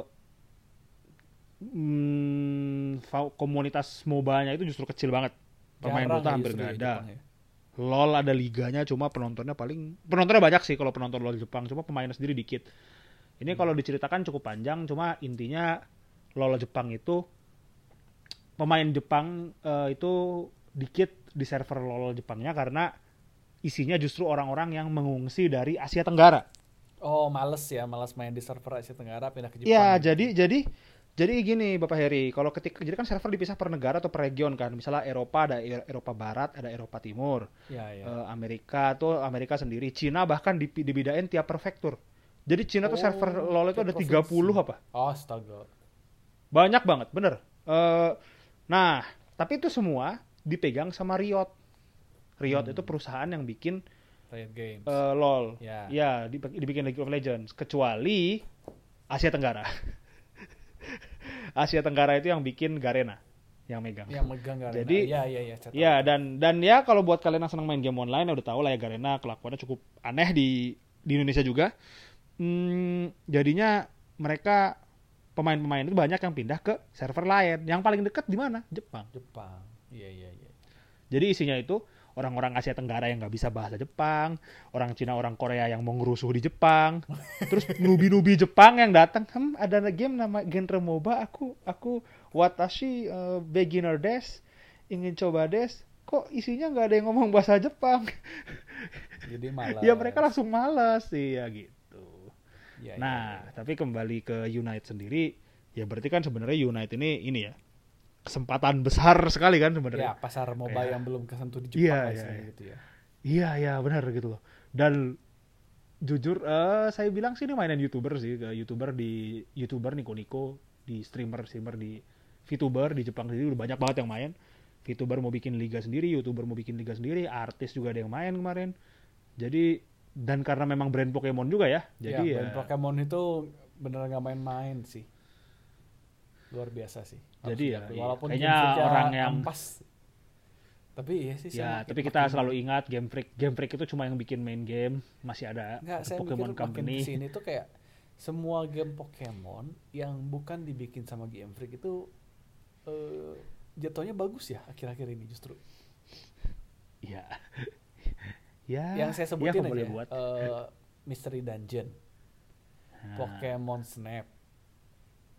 mm, komunitas MOBA-nya itu justru kecil banget. Pemain Dota ya hampir nggak ya ada. Jepang ya. LOL ada liganya cuma penontonnya paling penontonnya banyak sih kalau penonton LOL Jepang cuma pemainnya sendiri dikit. Ini Hmm. kalau diceritakan cukup panjang cuma intinya LOL Jepang itu pemain Jepang eh, itu dikit di server LOL Jepangnya karena isinya justru orang-orang yang mengungsi dari Asia Tenggara. Oh, males ya, males main di server Asia Tenggara pindah ke Jepang. Iya, jadi jadi jadi gini Bapak Heri, kalau ketika jadi kan server dipisah per negara atau per region kan. Misalnya Eropa ada Eropa Barat, ada Eropa Timur. Iya, iya. Eh, Amerika tuh Amerika sendiri, Cina bahkan dibedain tiap prefektur. Jadi Cina tuh Oh, server LoL itu ada provinsi. 30 apa? Oh, astaga. Banyak banget, bener. Eh, nah, tapi itu semua dipegang sama Riot. Riot Hmm. itu perusahaan yang bikin Riot Games. eh, LoL. Ya. Ya, dip- dibikin League of Legends. Kecuali Asia Tenggara. Asia Tenggara itu yang bikin Garena, yang megang. yang megang Garena. Jadi- Iya, iya, iya. saya tahu. Ya dan dan ya kalau buat kalian yang senang main game online ya udah tahu lah ya Garena kelakuannya cukup aneh di di Indonesia juga. Hmm, jadinya mereka pemain-pemain itu banyak yang pindah ke server lain. Yang paling dekat di mana? Jepang. Jepang. Iya, iya, iya. Jadi isinya itu orang-orang Asia Tenggara yang nggak bisa bahasa Jepang, orang Cina, orang Korea yang mau ngerusuh di Jepang, terus nubi-nubi Jepang yang datang, hmm, ada game nama genre MOBA, aku aku watashi eh, beginner des, ingin coba des, kok isinya nggak ada yang ngomong bahasa Jepang, Jadi malah. ya mereka langsung malas sih ya gitu. Iya, Nah, iya. tapi kembali ke Unite sendiri, ya berarti kan sebenarnya Unite ini ini ya kesempatan besar sekali kan Ya, sebenarnya. pasar MOBA Ya. yang belum kesentuh di Iya, Jepang iya, lah iya. gitu ya. Iya iya benar gitu loh. Dan jujur eh saya bilang sih ini mainan youtuber sih, youtuber di youtuber Niko Niko, di streamer streamer di VTuber di Jepang sendiri udah banyak banget yang main. VTuber mau bikin liga sendiri, youtuber mau bikin liga sendiri, artis juga ada yang main kemarin. Jadi dan karena memang brand Pokemon juga ya, jadi ya, ya, brand Pokemon itu beneran nggak main-main sih. Luar biasa sih. Jadi ya, diakui. iya. walaupun Kayaknya orang yang- ampas. Tapi ya sih ya makin- tapi kita makin- selalu ingat Game Freak, Game Freak itu cuma yang bikin main game, masih ada Nggak, saya Pokemon mikir makin Company. ke sini tuh kayak semua game Pokemon yang bukan dibikin sama Game Freak itu eh, jatuhnya bagus ya akhir-akhir ini justru. Iya. ya. yang saya ya, sebutin kok boleh aja, buat. eh, Mystery Dungeon, Nah. Pokemon Snap,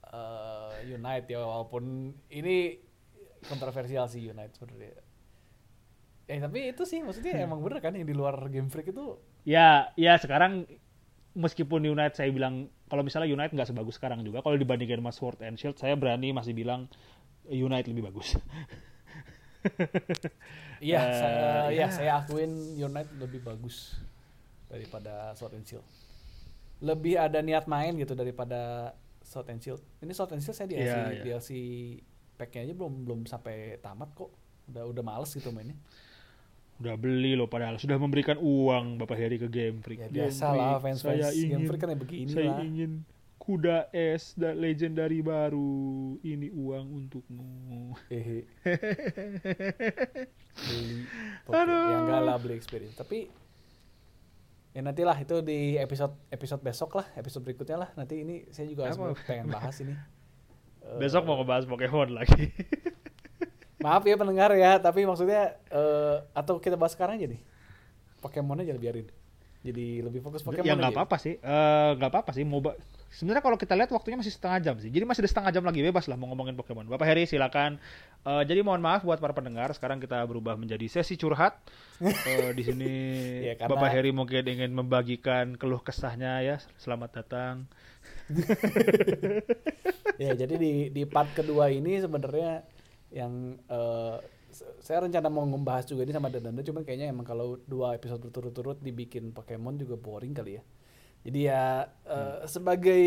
eh, Unite ya walaupun ini kontroversial sih Unite sebenarnya. Eh tapi itu sih maksudnya emang bener kan yang di luar Game Freak itu Ya, ya sekarang meskipun United saya bilang kalau misalnya United nggak sebagus sekarang juga, kalau dibandingkan sama Sword and Shield, saya berani masih bilang United lebih bagus. Iya, Eh, saya, ya, ya. saya akuin United lebih bagus daripada Sword and Shield. Lebih ada niat main gitu daripada Sword and Shield. Ini Sword and Shield saya DLC Iya, iya. DLC packnya aja belum belum sampai tamat kok. Udah udah males gitu mainnya. Udah beli loh padahal sudah memberikan uang Bapak Heri ke Game Freak. Ya Game biasa lah Freak, fans saya fans ingin, Game Freak kan ya begini saya lah. ingin kuda es dan legendary baru. Ini uang untukmu. Hehe. beli Poke- Aduh. ya enggak lah beli experience tapi ya nantilah itu di episode episode besok lah episode berikutnya lah nanti ini saya juga Apa? sebenarnya pengen bahas ini Eh, Besok mau ngebahas Pokemon lagi. maaf ya pendengar ya tapi maksudnya eh, atau kita bahas sekarang aja nih Pokemon aja biarin jadi lebih fokus Pokemon ya nggak aja. apa-apa sih. Eh, nggak apa-apa sih. Mau sebenarnya kalau kita lihat waktunya masih setengah jam sih. Jadi masih ada setengah jam lagi bebas lah mau ngomongin Pokemon. Bapak Heri silakan. Eh, jadi mohon maaf buat para pendengar. Sekarang kita berubah menjadi sesi curhat. Eh, di sini Ya, karena- Bapak Heri mungkin ingin membagikan keluh kesahnya ya. Selamat datang. ya jadi di di part kedua ini sebenarnya yang se- saya rencana mau membahas juga ini sama Dandanda cuman kayaknya emang kalau dua episode berturut-turut dibikin Pokemon juga boring kali ya jadi ya eh, sebagai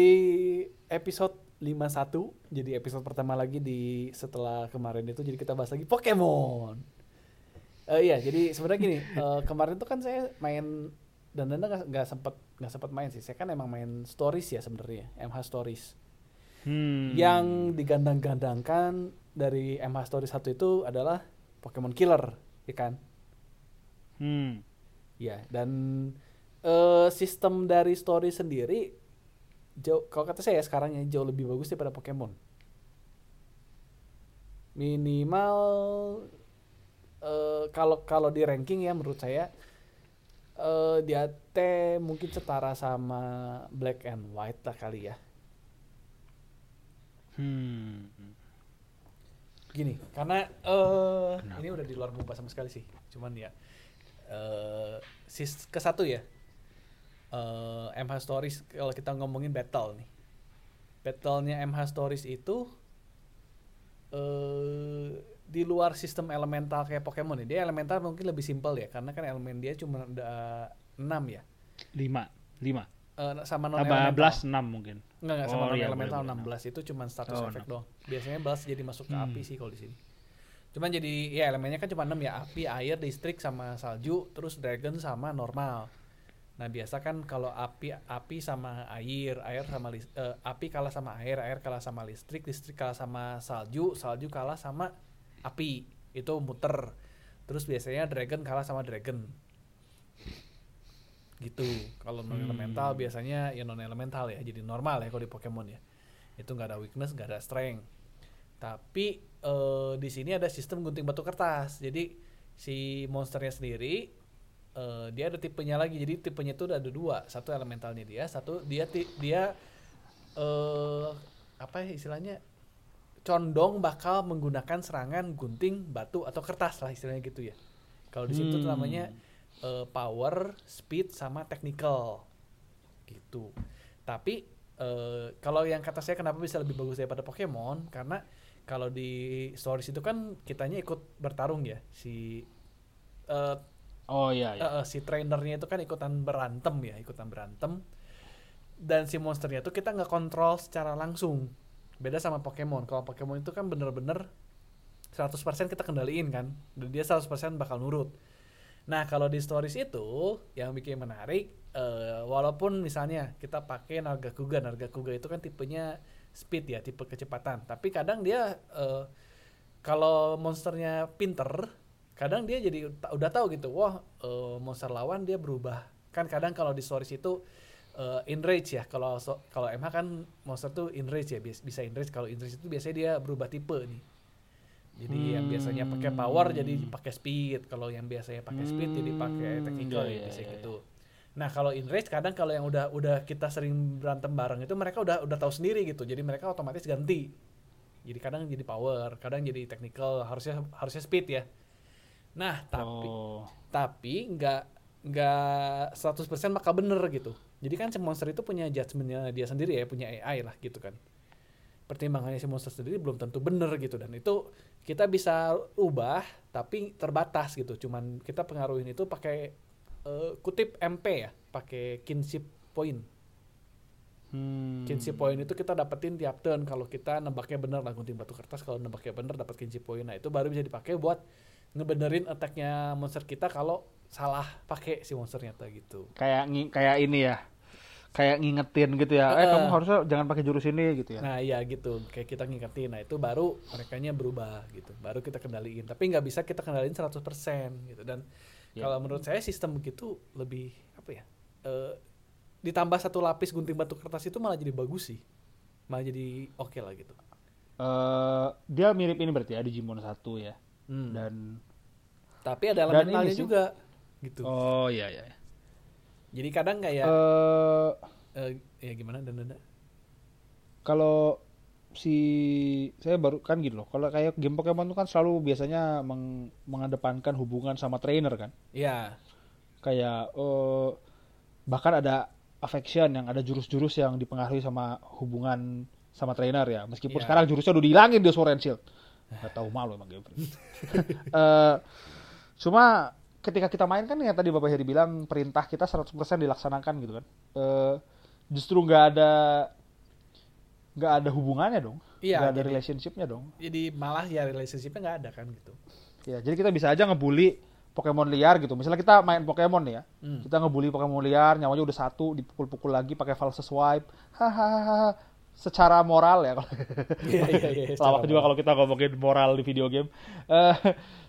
episode 51 jadi episode pertama lagi di setelah kemarin itu jadi kita bahas lagi Pokemon Eh iya jadi sebenarnya gini eh, kemarin tuh kan saya main dan Danda nggak sempat nggak sempat main sih saya kan emang main stories ya sebenarnya MH stories Hmm. yang digandang-gandangkan dari MH Story 1 itu adalah Pokemon Killer, ya kan? Hmm. Ya, dan eh, sistem dari story sendiri jauh kalau kata saya sekarang ya jauh lebih bagus daripada Pokemon. Minimal eh, kalau kalau di ranking ya menurut saya eh dia teh mungkin setara sama Black and White lah kali ya. Hmm. Gini, karena Kenapa? ini udah di luar muka sama sekali sih. Cuman ya eh sis ke satu ya. Eh MH Stories kalau kita ngomongin battle nih. Battlenya MH Stories itu eh di luar sistem elemental kayak Pokemon ya. Dia elemental mungkin lebih simpel ya karena kan elemen dia cuma ada 6 ya. Lima. Lima. Eh, sama non elemental. belas enam mungkin. Enggak, enggak sama Oh, non iya, elemental boleh, boleh. 16 itu cuma status Oh, efek doang. Biasanya balas jadi masuk ke Hmm. api sih kalau di sini. Cuman jadi ya elemennya kan cuma 6 ya, api, air, listrik sama salju, terus dragon sama normal. Nah, biasa kan kalau api api sama air, air sama eh, api kalah sama air, air kalah sama listrik, listrik kalah sama salju, salju kalah sama api. Itu muter. Terus biasanya dragon kalah sama dragon. Gitu. Kalau non elemental Hmm. biasanya ya non elemental ya, jadi normal ya kalau di Pokemon ya. Itu nggak ada weakness, nggak ada strength. Tapi eh, di sini ada sistem gunting batu kertas. Jadi si monsternya sendiri eh, dia ada tipenya lagi. Jadi tipenya itu ada dua. Satu elementalnya dia, satu dia ti- dia eh apa ya istilahnya condong bakal menggunakan serangan gunting batu atau kertas lah istilahnya gitu ya. Kalau di situ Hmm. namanya eh, power, speed sama technical gitu. Tapi eh, kalau yang kata saya kenapa bisa lebih bagus daripada Pokemon karena kalau di stories itu kan kitanya ikut bertarung ya si eh, Oh iya. iya. eh, si trainernya itu kan ikutan berantem ya ikutan berantem dan si monsternya itu kita nggak kontrol secara langsung beda sama Pokemon kalau Pokemon itu kan bener-bener 100% kita kendaliin kan dan dia 100% bakal nurut nah kalau di stories itu yang bikin menarik eh, walaupun misalnya kita pakai Nargacuga Nargacuga itu kan tipenya speed ya tipe kecepatan tapi kadang dia eh, kalau monsternya pinter kadang dia jadi udah tahu gitu wah eh, monster lawan dia berubah. Kan kadang kalau di stories itu eh, in rage ya kalau so- kalau MH kan monster tuh in rage ya bis- bisa in rage kalau in rage itu biasanya dia berubah tipe nih. Jadi yang biasanya pakai power jadi Hmm. pakai speed kalau yang biasanya pakai speed jadi pakai Hmm, technical iya, ya iya, biasanya iya, gitu. nah kalau in rage kadang kalau yang udah udah kita sering berantem bareng itu mereka udah udah tahu sendiri gitu. Jadi mereka otomatis ganti. Jadi kadang jadi power kadang jadi technical harusnya harusnya speed ya nah tapi Oh. tapi nggak nggak 100% maka bener gitu. Jadi kan si monster itu punya judgementnya dia sendiri ya punya AI lah gitu kan. Pertimbangannya si monster sendiri belum tentu bener gitu. Dan itu kita bisa ubah tapi terbatas gitu. Cuman kita pengaruhin itu pakai eh, kutip MP ya pakai kinship point. Hmm. kinship point itu kita dapetin tiap turn. Kalau kita nebaknya bener lah gunting batu kertas kalau nebaknya bener dapat kinship point. Nah itu baru bisa dipakai buat ngebenerin attacknya monster kita kalau salah pakai si monsternya tuh gitu Kayak kayak ini ya. kayak ngingetin gitu ya. Eh Heeh. kamu harusnya jangan pakai jurus ini gitu ya. Nah iya gitu, kayak kita ngingetin. Nah itu baru merekanya berubah gitu, baru kita kendaliin. Tapi nggak bisa kita kendaliin 100% gitu. Dan Ya. kalau menurut saya sistem begitu lebih apa ya? eh, ditambah satu lapis gunting batu kertas itu malah jadi bagus sih, malah jadi oke lah gitu. Eh dia mirip ini berarti ya Digimon 1 ya. Hmm. Dan Tapi ada dan elementalnya ini sih- juga gitu. Oh iya iya. Jadi kadang kayak Eh eh, ya gimana dan dan kalau si saya baru kan gitu loh. Kalau kayak game Pokemon itu kan selalu biasanya meng- mengedepankan hubungan sama trainer kan. ya Kayak eh bahkan ada affection yang ada jurus-jurus yang dipengaruhi sama hubungan sama trainer ya. Meskipun Iya. sekarang jurusnya udah dihilangin di Sword and Shield. Gak tahu malu emang game. Eh cuma ketika kita main kan yang tadi Bapak Heri bilang perintah kita 100% dilaksanakan gitu kan. Eh justru nggak ada nggak ada hubungannya dong. Iya, nggak ada jadi- relationshipnya dong. jadi malah ya relationshipnya nggak ada kan gitu. Ya, jadi kita bisa aja ngebully Pokemon liar gitu. Misalnya kita main Pokemon nih ya. Hmm. Kita ngebully Pokemon liar, nyawanya udah satu, dipukul-pukul lagi pakai false swipe. Hahaha. Secara moral ya kalau Iya iya iya. Lawak secara juga kalau kita ngomongin moral di video game. Eh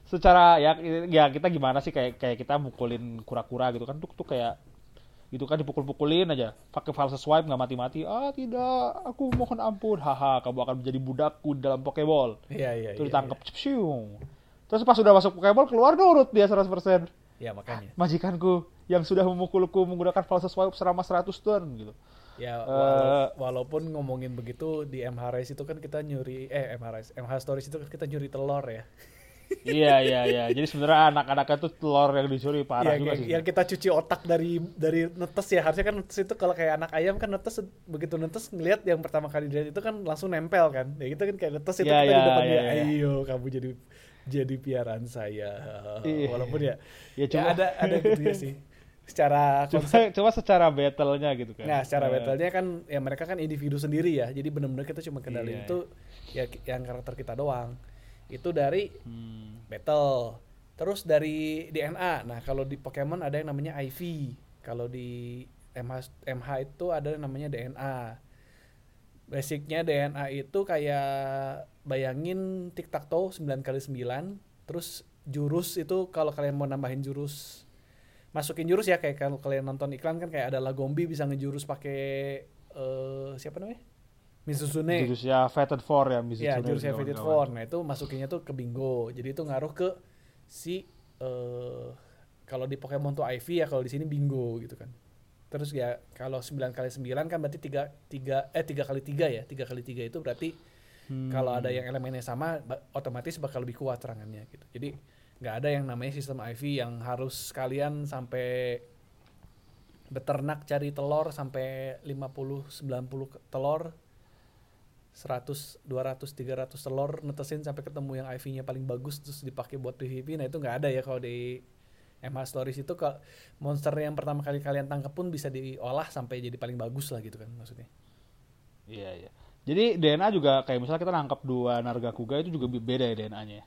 secara ya ya kita gimana sih kayak kayak kita mukulin kura-kura gitu kan tuh tuh kayak gitu kan dipukul-pukulin aja pakai false swipe nggak mati-mati ah tidak aku mohon ampun haha kamu akan menjadi budakku dalam pokeball Iya iya. itu iya, ditangkap Psiung. terus pas sudah masuk pokeball keluar nurut dia 100% Iya Iya, makanya. majikanku yang sudah memukulku menggunakan false swipe selama 100 turn gitu Ya Eh. wala- walaupun ngomongin begitu di MH Race itu kan kita nyuri eh MH Race, MH Stories itu kan kita nyuri telur ya. iya iya iya jadi sebenarnya anak-anaknya tuh telur yang dicuri parah Yang, juga yang, sih yang kita cuci otak dari dari netes ya harusnya kan netes itu kalau kayak anak ayam kan netes begitu netes ngelihat yang pertama kali dilihat itu kan langsung nempel kan ya itu kan kayak netes itu Ya, kita di ya, depan ya, dia ya. ayo kamu jadi jadi piaraan saya Iya. walaupun ya Ya, ya, cuma- ada ada gitu ya sih secara konsep cuma secara battle-nya gitu kan Nah, secara Eh, battle-nya kan ya mereka kan individu sendiri ya. Jadi benar-benar kita cuma kendalin Iya, itu ya ki- yang karakter kita doang. Itu dari hmm. battle. Terus dari DNA. Nah, kalau di Pokemon ada yang namanya IV. Kalau di MH MH itu ada yang namanya DNA. Basicnya DNA itu kayak bayangin tic tac toe 9 kali 9 terus jurus itu kalau kalian mau nambahin jurus masukin jurus ya kayak kalau kalian nonton iklan kan kayak ada Lagombi bisa ngejurus pakai eh siapa namanya? Mizuzune. jurusnya Fated Four ya Mizutsune Ya, jurusnya Fated. Four. Nah, itu masukinnya tuh ke bingo. Jadi itu ngaruh ke si eh kalau di Pokemon tuh IV ya, kalau di sini bingo gitu kan. Terus ya kalau 9 kali 9 kan berarti 3 3 eh 3 kali 3 ya. 3 kali 3 itu berarti Hmm. kalau ada yang elemennya sama otomatis bakal lebih kuat serangannya gitu. Jadi nggak ada yang namanya sistem IV yang harus kalian sampai beternak cari telur sampai 50 90 ke- telur 100 200 300 telur netesin sampai ketemu yang IV-nya paling bagus terus dipakai buat PVP nah itu nggak ada ya kalau di MH Stories itu kalau monster yang pertama kali kalian tangkap pun bisa diolah sampai jadi paling bagus lah gitu kan maksudnya Iya iya. Jadi DNA juga kayak misalnya kita nangkap dua Nargacuga itu juga be- beda ya DNA-nya.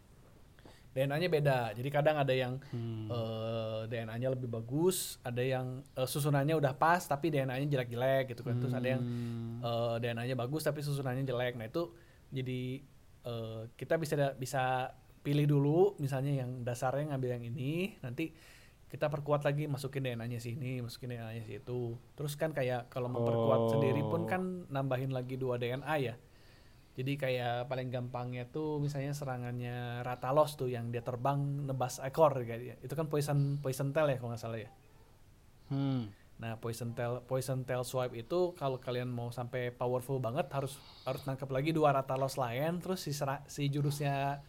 Ya? DNA-nya beda jadi kadang ada yang Hmm. eh, DNA-nya lebih bagus ada yang eh, susunannya udah pas tapi DNA-nya jelek-jelek gitu kan terus ada yang Hmm. eh, DNA-nya bagus tapi susunannya jelek. Nah itu jadi eh, kita bisa bisa pilih dulu misalnya yang dasarnya ngambil yang ini, nanti kita perkuat lagi masukin DNA-nya sini, masukin DNA-nya situ. Terus kan kayak kalau memperkuat Oh. sendiri pun kan nambahin lagi dua DNA ya. Jadi kayak paling gampangnya tuh misalnya serangannya Ratalos tuh yang dia terbang nebas ekor kayak dia. Itu kan poison poison tail ya kalau nggak salah ya. Hmm. Nah, poison tail poison tail swipe itu kalau kalian mau sampai powerful banget harus harus nangkep lagi dua Ratalos lain terus si sera- si jurusnya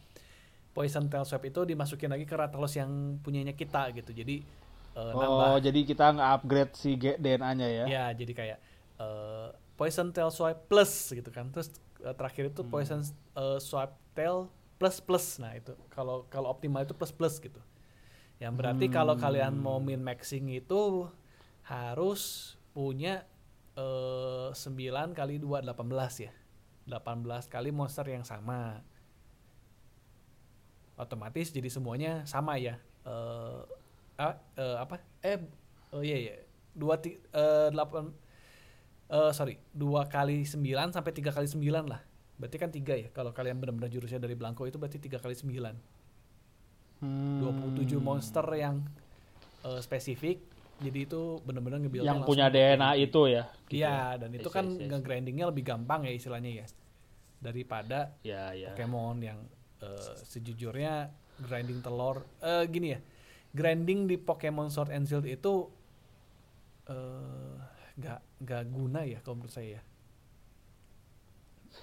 poison tail swipe itu dimasukin lagi ke Ratalos yang punyanya kita gitu. Jadi eh, Oh, nambah jadi kita nge-upgrade si G- DNA-nya ya. ya jadi kayak eh, poison tail swipe plus gitu kan. Terus eh, terakhir itu poison eh, swipe tail plus plus. Nah, itu kalau kalau optimal itu plus plus gitu. Yang berarti kalau kalian mau min maxing itu harus punya eh 9 kali 2 18 ya. 18 kali monster yang sama. Otomatis jadi semuanya sama ya. Eh ah, eh, apa? Eh oh iya iya. 2 ti- eh, 8 eh sorry dua kali sembilan sampai tiga kali sembilan lah berarti kan tiga ya kalau kalian benar-benar jurusnya dari Blanco itu berarti tiga kali sembilan Hmm. 27 monster yang eh, spesifik jadi itu benar-benar nge yang punya DNA itu ya. gitu iya ya. dan itu Yes, kan yes, yes. nge-grindingnya lebih gampang ya istilahnya ya daripada Ya, ya. Pokemon yang eh, sejujurnya grinding telur eh gini ya grinding di Pokemon Sword and Shield itu eh nggak nggak guna ya kalau menurut saya ya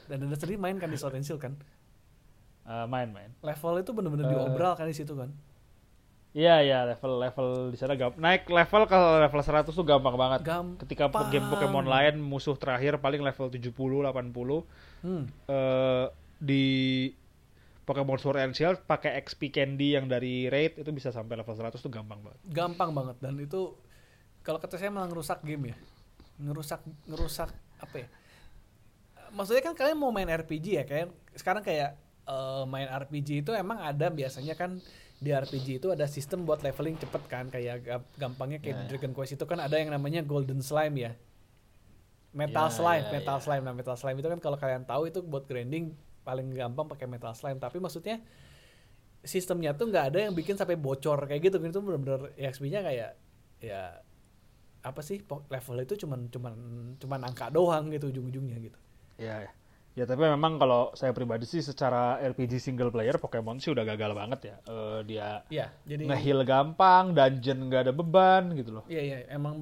dan anda sendiri main kan di Sword and Shield kan Eh, main-main. level itu bener-bener Eh. diobral kan di situ kan Iya, iya, level-level di sana gam- naik level kalau level 100 tuh gampang banget. gampang Ketika game Pokemon lain musuh terakhir paling level 70 80 hmm. eh di Pokemon Sword and Shield pakai XP Candy yang dari raid itu bisa sampai level 100 tuh gampang banget. gampang banget dan itu kalau kata saya malah ngerusak game ya ngerusak ngerusak apa ya maksudnya kan kalian mau main RPG ya kayak sekarang kayak eh, main RPG itu emang ada biasanya kan di RPG itu ada sistem buat leveling cepet kan kayak ga- gampangnya kayak Ya, ya. Dragon Quest itu kan ada yang namanya Golden Slime ya Metal Ya, Slime, ya, Metal ya. Slime. Nah, Metal Slime itu kan kalau kalian tahu itu buat grinding paling gampang pakai Metal Slime. Tapi maksudnya sistemnya tuh nggak ada yang bikin sampai bocor kayak gitu. Itu bener-bener XP-nya kayak ya apa sih level itu cuman cuman cuman angka doang gitu ujung-ujungnya gitu. Iya, ya. Ya tapi memang kalau saya pribadi sih secara RPG single player Pokemon sih udah gagal banget ya. Eh, dia Iya, jadi nge-heal gampang, dungeon nggak ada beban gitu loh. Iya iya emang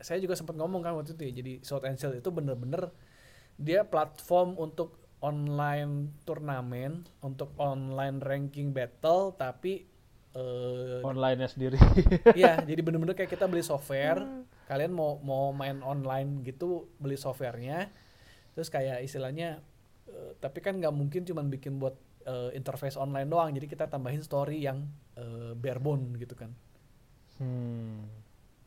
saya juga sempat ngomong kan waktu itu ya jadi Sword and Shield itu bener-bener dia platform untuk online turnamen untuk online ranking battle tapi eh Online-nya sendiri. Iya, jadi bener-bener kayak kita beli software. Kalian mau mau main online gitu, beli softwarenya. Terus kayak istilahnya, eh, tapi kan nggak mungkin cuman bikin buat eh, interface online doang. Jadi kita tambahin story yang eh, barebone gitu kan. hmm.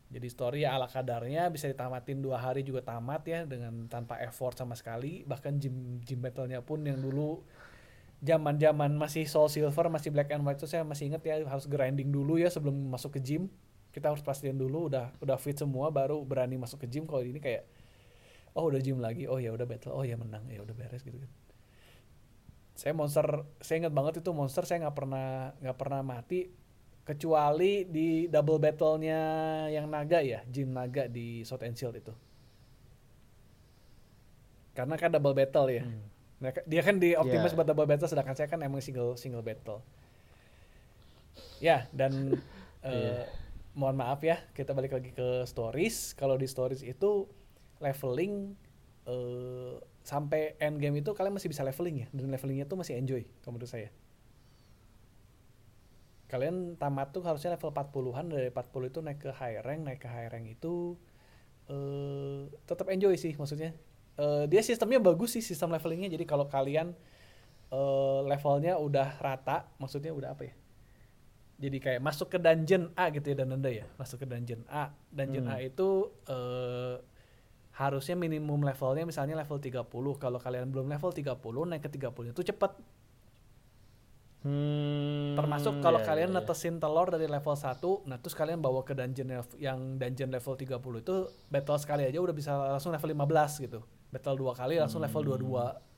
Jadi story ya ala kadarnya bisa ditamatin dua hari juga tamat ya dengan tanpa effort sama sekali. Bahkan gym gym battle-nya pun yang dulu zaman-zaman masih Soul Silver masih Black and White itu saya masih inget ya harus grinding dulu ya sebelum masuk ke gym. Kita harus pastiin dulu udah udah fit semua baru berani masuk ke gym. Kalau ini kayak oh udah gym lagi, oh ya udah battle, oh ya menang, ya udah beres gitu kan. Saya monster, saya inget banget itu monster saya nggak pernah nggak pernah mati kecuali di double battle-nya yang naga ya, Jin naga di Sword and Shield itu. Karena kan double battle ya. Hmm. Nah, dia kan di optimize Yeah. buat double battle sedangkan saya kan emang single single battle. Ya, dan eh, Iya. Mohon maaf ya, kita balik lagi ke stories. Kalau di stories itu leveling eh, sampai end game itu kalian masih bisa leveling ya dan levelingnya tuh masih enjoy kalau menurut saya. Kalian tamat tuh harusnya level 40-an dari 40 itu naik ke high rank, naik ke high rank itu eh tetap enjoy sih maksudnya. Eh, dia sistemnya bagus sih sistem levelingnya. Jadi kalau kalian eh, levelnya udah rata, maksudnya udah apa ya? Jadi kayak masuk ke dungeon A gitu ya dan anda ya, masuk ke dungeon A. Dungeon Hmm. A itu eh, harusnya minimum levelnya misalnya level 30. Kalau kalian belum level 30, naik ke 30 itu cepet. Hmm, Termasuk kalau iya, kalian iya. netesin telur dari level 1, nah terus kalian bawa ke dungeon yang dungeon level 30 itu battle sekali aja udah bisa langsung level 15 gitu. Battle dua kali langsung level Hmm. 22.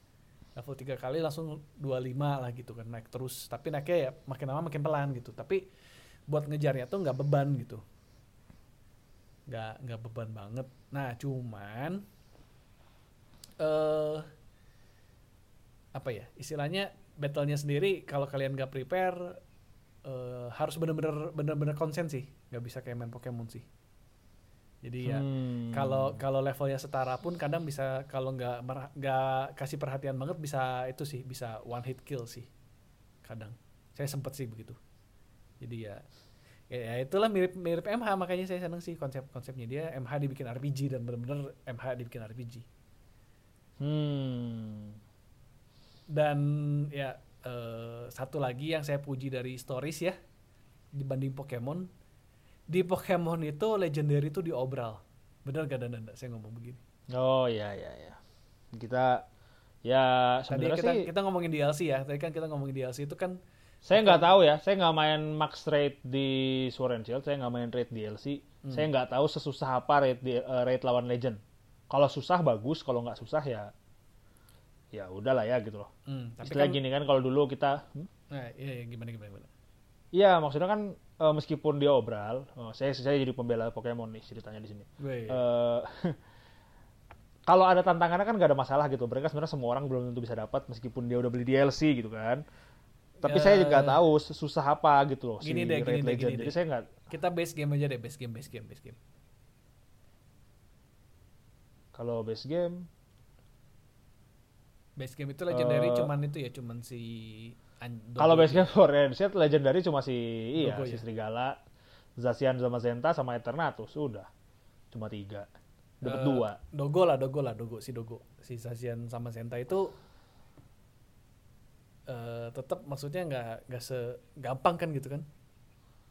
Level 3 kali langsung 25 lah gitu kan naik terus. Tapi naiknya ya makin lama makin pelan gitu. Tapi buat ngejarnya tuh nggak beban gitu. Nggak nggak beban banget. Nah, cuman eh apa ya? Istilahnya battle-nya sendiri kalau kalian nggak prepare eh, harus bener-bener bener-bener konsen sih. nggak bisa kayak main Pokemon sih. Jadi ya Hmm. kalau kalau levelnya setara pun kadang bisa kalau nggak nggak kasih perhatian banget bisa itu sih bisa one hit kill sih kadang saya sempet sih begitu jadi ya ya, ya itulah mirip mirip MH makanya saya seneng sih konsep konsepnya dia MH dibikin RPG dan bener-bener MH dibikin RPG Hmm. dan ya eh, satu lagi yang saya puji dari stories ya dibanding Pokemon di Pokemon itu legendary itu diobral bener gak dan saya ngomong begini Oh iya iya iya. Kita ya Tadi sebenarnya kita sih kita ngomongin DLC ya. Tadi kan kita ngomongin DLC itu kan saya nggak tahu ya. Saya nggak main max rate di Sword and Shield. Saya nggak main rate DLC. Hmm. Saya nggak tahu sesusah apa rate di, eh, rate lawan Legend. kalau susah bagus kalau nggak susah ya ya udahlah ya gitu loh Hmm, tapi Istilah kan, gini kan kalau dulu kita hmm? nah, iya, iya, gimana gimana gimana. Iya, maksudnya kan eh, meskipun dia obral, oh, saya saya jadi pembela Pokemon nih ceritanya di sini. Eh, kalau ada tantangannya kan nggak ada masalah gitu. Mereka sebenarnya semua orang belum tentu bisa dapat meskipun dia udah beli DLC gitu kan. Tapi Ya. saya juga tahu susah apa gitu loh Gini si deh, gini deh, gini Jadi deh. saya nggak Kita base game aja deh, base game, base game, base game. kalau base game Base game itu legendary Eh, cuman itu ya, cuman si kalau Dogo base itu. game Forensic legendary cuma si iya Dogo si ya? Serigala, Zacian sama Zenta sama Eternatus udah. Cuma tiga. Dapat Eh, dua. Dogo lah, Dogo lah, Dogo si Dogo. Si Sasian sama Senta itu eh tetap maksudnya nggak nggak segampang kan gitu kan?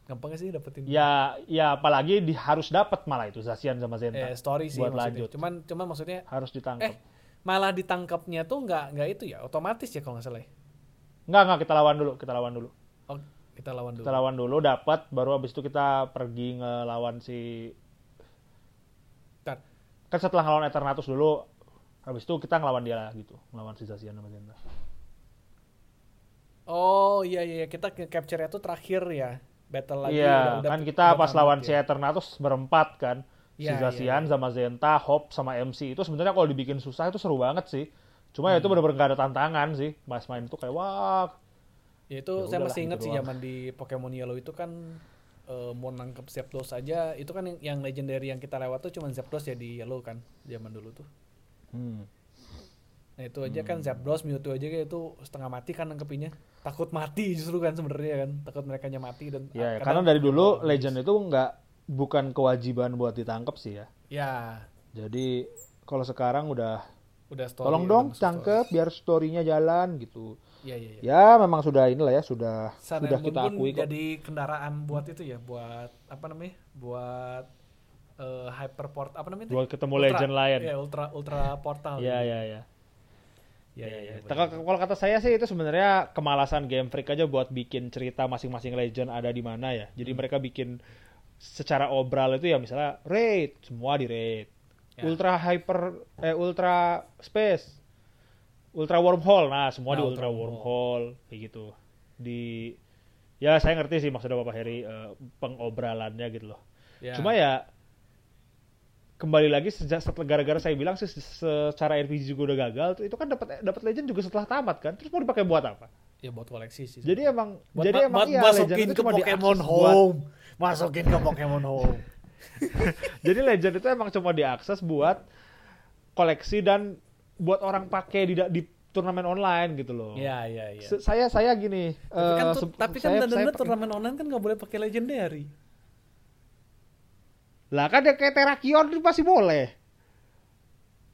Gampang sih dapetin? Ya, ya apalagi di, harus dapat malah itu Zacian sama Zenta. eh, story sih buat maksudnya. lanjut. Cuman cuman maksudnya harus ditangkap. eh malah ditangkapnya tuh nggak nggak itu ya, otomatis ya kalau nggak salah. Ya? Enggak, enggak kita lawan dulu, kita lawan dulu. Oh, kita lawan dulu. Kita lawan dulu dapat baru habis itu kita pergi ngelawan si Ntar. kan setelah ngelawan Eternatus dulu habis itu kita ngelawan dia lah gitu, ngelawan si Zacian sama Zenta. Oh iya iya kita ke capture tuh terakhir ya. Battle lagi Iya, udah- udah- kan kita udah pas lawan ya. si Eternatus berempat kan. Si Iya, iya, Zacian iya. sama Zenta, Hop sama MC. Itu sebenarnya kalau dibikin susah itu seru banget sih. Cuma ya Hmm. itu bener-bener gak ada tantangan sih. Mas main itu kayak wah. Ya itu Ya saya masih ingat gitu sih zaman di Pokemon Yellow itu kan eh, mau nangkep Zapdos aja itu kan yang, yang legendary yang kita lewat tuh cuma Zapdos ya di Yellow kan zaman dulu tuh. Hmm. Nah itu aja kan Zapdos Mewtwo aja kayak itu setengah mati kan nangkepinnya. Takut mati justru kan sebenarnya kan. Takut mereka mati dan Ya, kadang- karena dari dulu Oh, Legend itu nggak bukan kewajiban buat ditangkap sih ya. Ya, Jadi kalau sekarang udah udah story. tolong dong masuk tangkep biar story-nya jalan gitu. story. Iya iya iya. Ya memang sudah inilah ya sudah Sun sudah kita akui kok. jadi kendaraan buat itu ya, buat apa namanya? Buat eh, hyperport apa namanya? itu? Buat ketemu Ultra- Legend lain. Iya, ultra ultra portal. Iya iya iya. Iya iya iya. Kalau kalau kata saya sih itu sebenarnya kemalasan Game Freak aja buat bikin cerita masing-masing legend ada di mana ya. Hmm. Jadi mereka bikin secara obral itu ya misalnya raid, semua di raid. Ya. Ultra hyper eh ultra space. Ultra wormhole. Nah, semua di Nah, ultra ultra wormhole kayak gitu. Di ya saya ngerti sih maksudnya Bapak Heri eh, pengobralannya gitu loh. Ya. Cuma ya kembali lagi sejak setelah gara-gara saya bilang sih secara RPG juga udah gagal tuh itu kan dapat dapat legend juga setelah tamat kan terus mau dipakai buat apa ya buat koleksi sih. jadi emang buat, jadi ma- emang buat iya masukin ke Pokemon diakses buat Home. Masukin ke Pokemon Home. jadi legend itu emang cuma diakses buat koleksi dan buat orang pakai di di turnamen online gitu loh Iya iya iya. Saya saya gini Tapi kan, se- tapi kan saya- saya turnamen online kan nggak boleh pakai legendary. Lah kan dia kayak Terrakion itu masih boleh.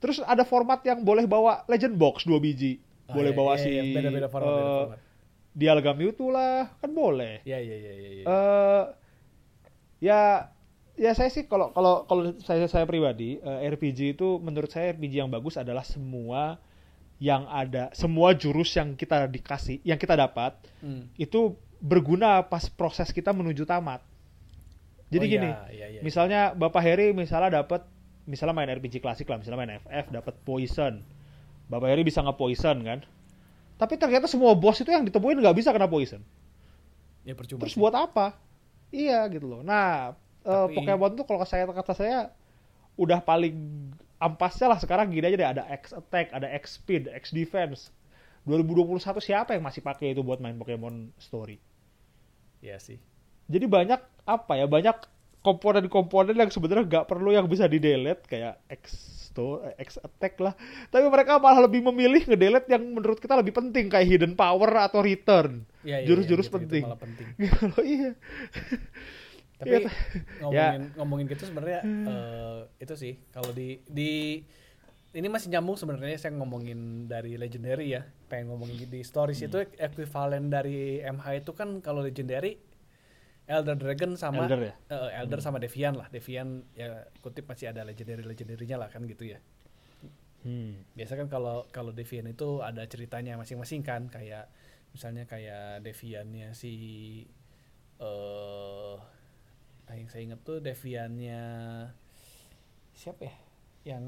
Terus ada format yang boleh bawa Legend Box dua biji. Ah, boleh iya, bawa iya, si iya, beda-beda format, beda eh, format. Dialga Mewtwo lah, kan boleh. Iya iya iya iya. iya. eh ya ya saya sih kalau kalau kalau saya saya pribadi eh, RPG itu menurut saya RPG yang bagus adalah semua yang ada semua jurus yang kita dikasih yang kita dapat Hmm. itu berguna pas proses kita menuju tamat. Jadi Oh, gini, iya, iya, iya. misalnya Bapak Heri misalnya dapat misalnya main RPG klasik lah, misalnya main FF dapat poison. Bapak Heri bisa nge-poison kan? Tapi ternyata semua bos itu yang ditemuin nggak bisa kena poison. ya percuma. Terus sih. buat apa? Iya gitu loh. Nah, eh, Tapi- Pokemon tuh kalau saya kata saya udah paling ampasnya lah sekarang gini aja deh ada X attack, ada X speed, X defense. 2021 siapa yang masih pakai itu buat main Pokemon Story? Iya sih. Jadi banyak apa ya? Banyak komponen-komponen yang sebenarnya nggak perlu yang bisa di delete kayak X sto- eh, X attack lah. Tapi mereka malah lebih memilih ngedelete yang menurut kita lebih penting kayak hidden power atau return. Iya, iya, Jurus-jurus iya, gitu-gitu penting. malah penting. Gitu loh, iya. Tapi Iya, ngomongin ngomongin gitu sebenarnya eh, itu sih kalau di di ini masih nyambung sebenarnya saya ngomongin dari legendary ya. Pengen ngomongin di stories Hmm. itu ekuivalen dari MH itu kan kalau legendary Elder Dragon sama Elder ya? eh, Elder sama Devian lah. Devian ya kutip masih ada legendary legendarinya lah kan gitu ya. Hmm. Biasa kan kalau kalau Devian itu ada ceritanya masing-masing kan kayak misalnya kayak Deviannya si eh yang saya ingat tuh Deviannya siapa ya? yang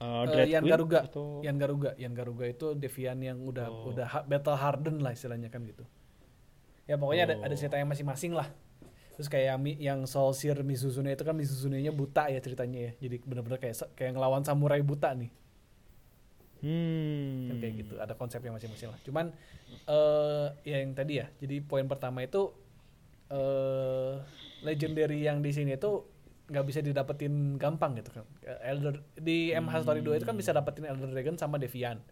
Uh, eh, Dread Yan Queen Garuga, atau- Yan Garuga, Yan Garuga itu Devian yang udah Oh. udah ha- battle harden lah istilahnya kan gitu. Ya pokoknya ada ada Oh. cerita yang masing-masing lah. Terus kayak yang, yang Soul Seer Mizuzune itu kan Mizuzune-nya buta ya ceritanya ya. Jadi bener-bener kayak kayak ngelawan samurai buta nih. Hmm. Kan kayak gitu. Ada konsepnya masing-masing lah. Cuman eh ya yang tadi ya. Jadi poin pertama itu eh legendary yang di sini itu nggak bisa didapetin gampang gitu kan. Elder di MH Story 2 itu kan bisa dapetin Elder Dragon sama Deviant.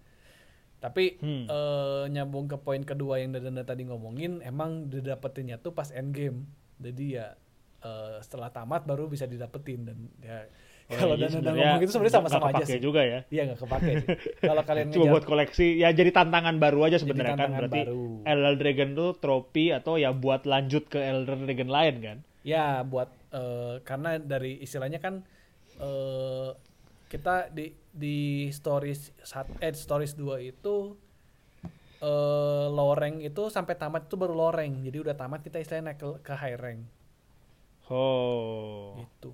Tapi Hmm. eh, nyambung ke poin kedua yang Dana tadi ngomongin, emang didapetinnya tuh pas end game. Jadi ya eh, setelah tamat baru bisa didapetin dan ya kalau iya, Dana sebenarnya ngomong itu sebenarnya sama-sama aja sih. juga ya. Iya nggak kepake sih. Kalau kalian Cuma ngejar buat koleksi ya jadi tantangan baru aja sebenarnya kan berarti baru. Elder Dragon tuh trofi atau ya buat lanjut ke Elder Dragon lain kan. Ya buat eh, karena dari istilahnya kan eh, kita di di stories sat, eh stories 2 itu eh low rank itu sampai tamat itu baru low rank. Jadi udah tamat kita istilahnya naik ke, ke high rank Oh. gitu.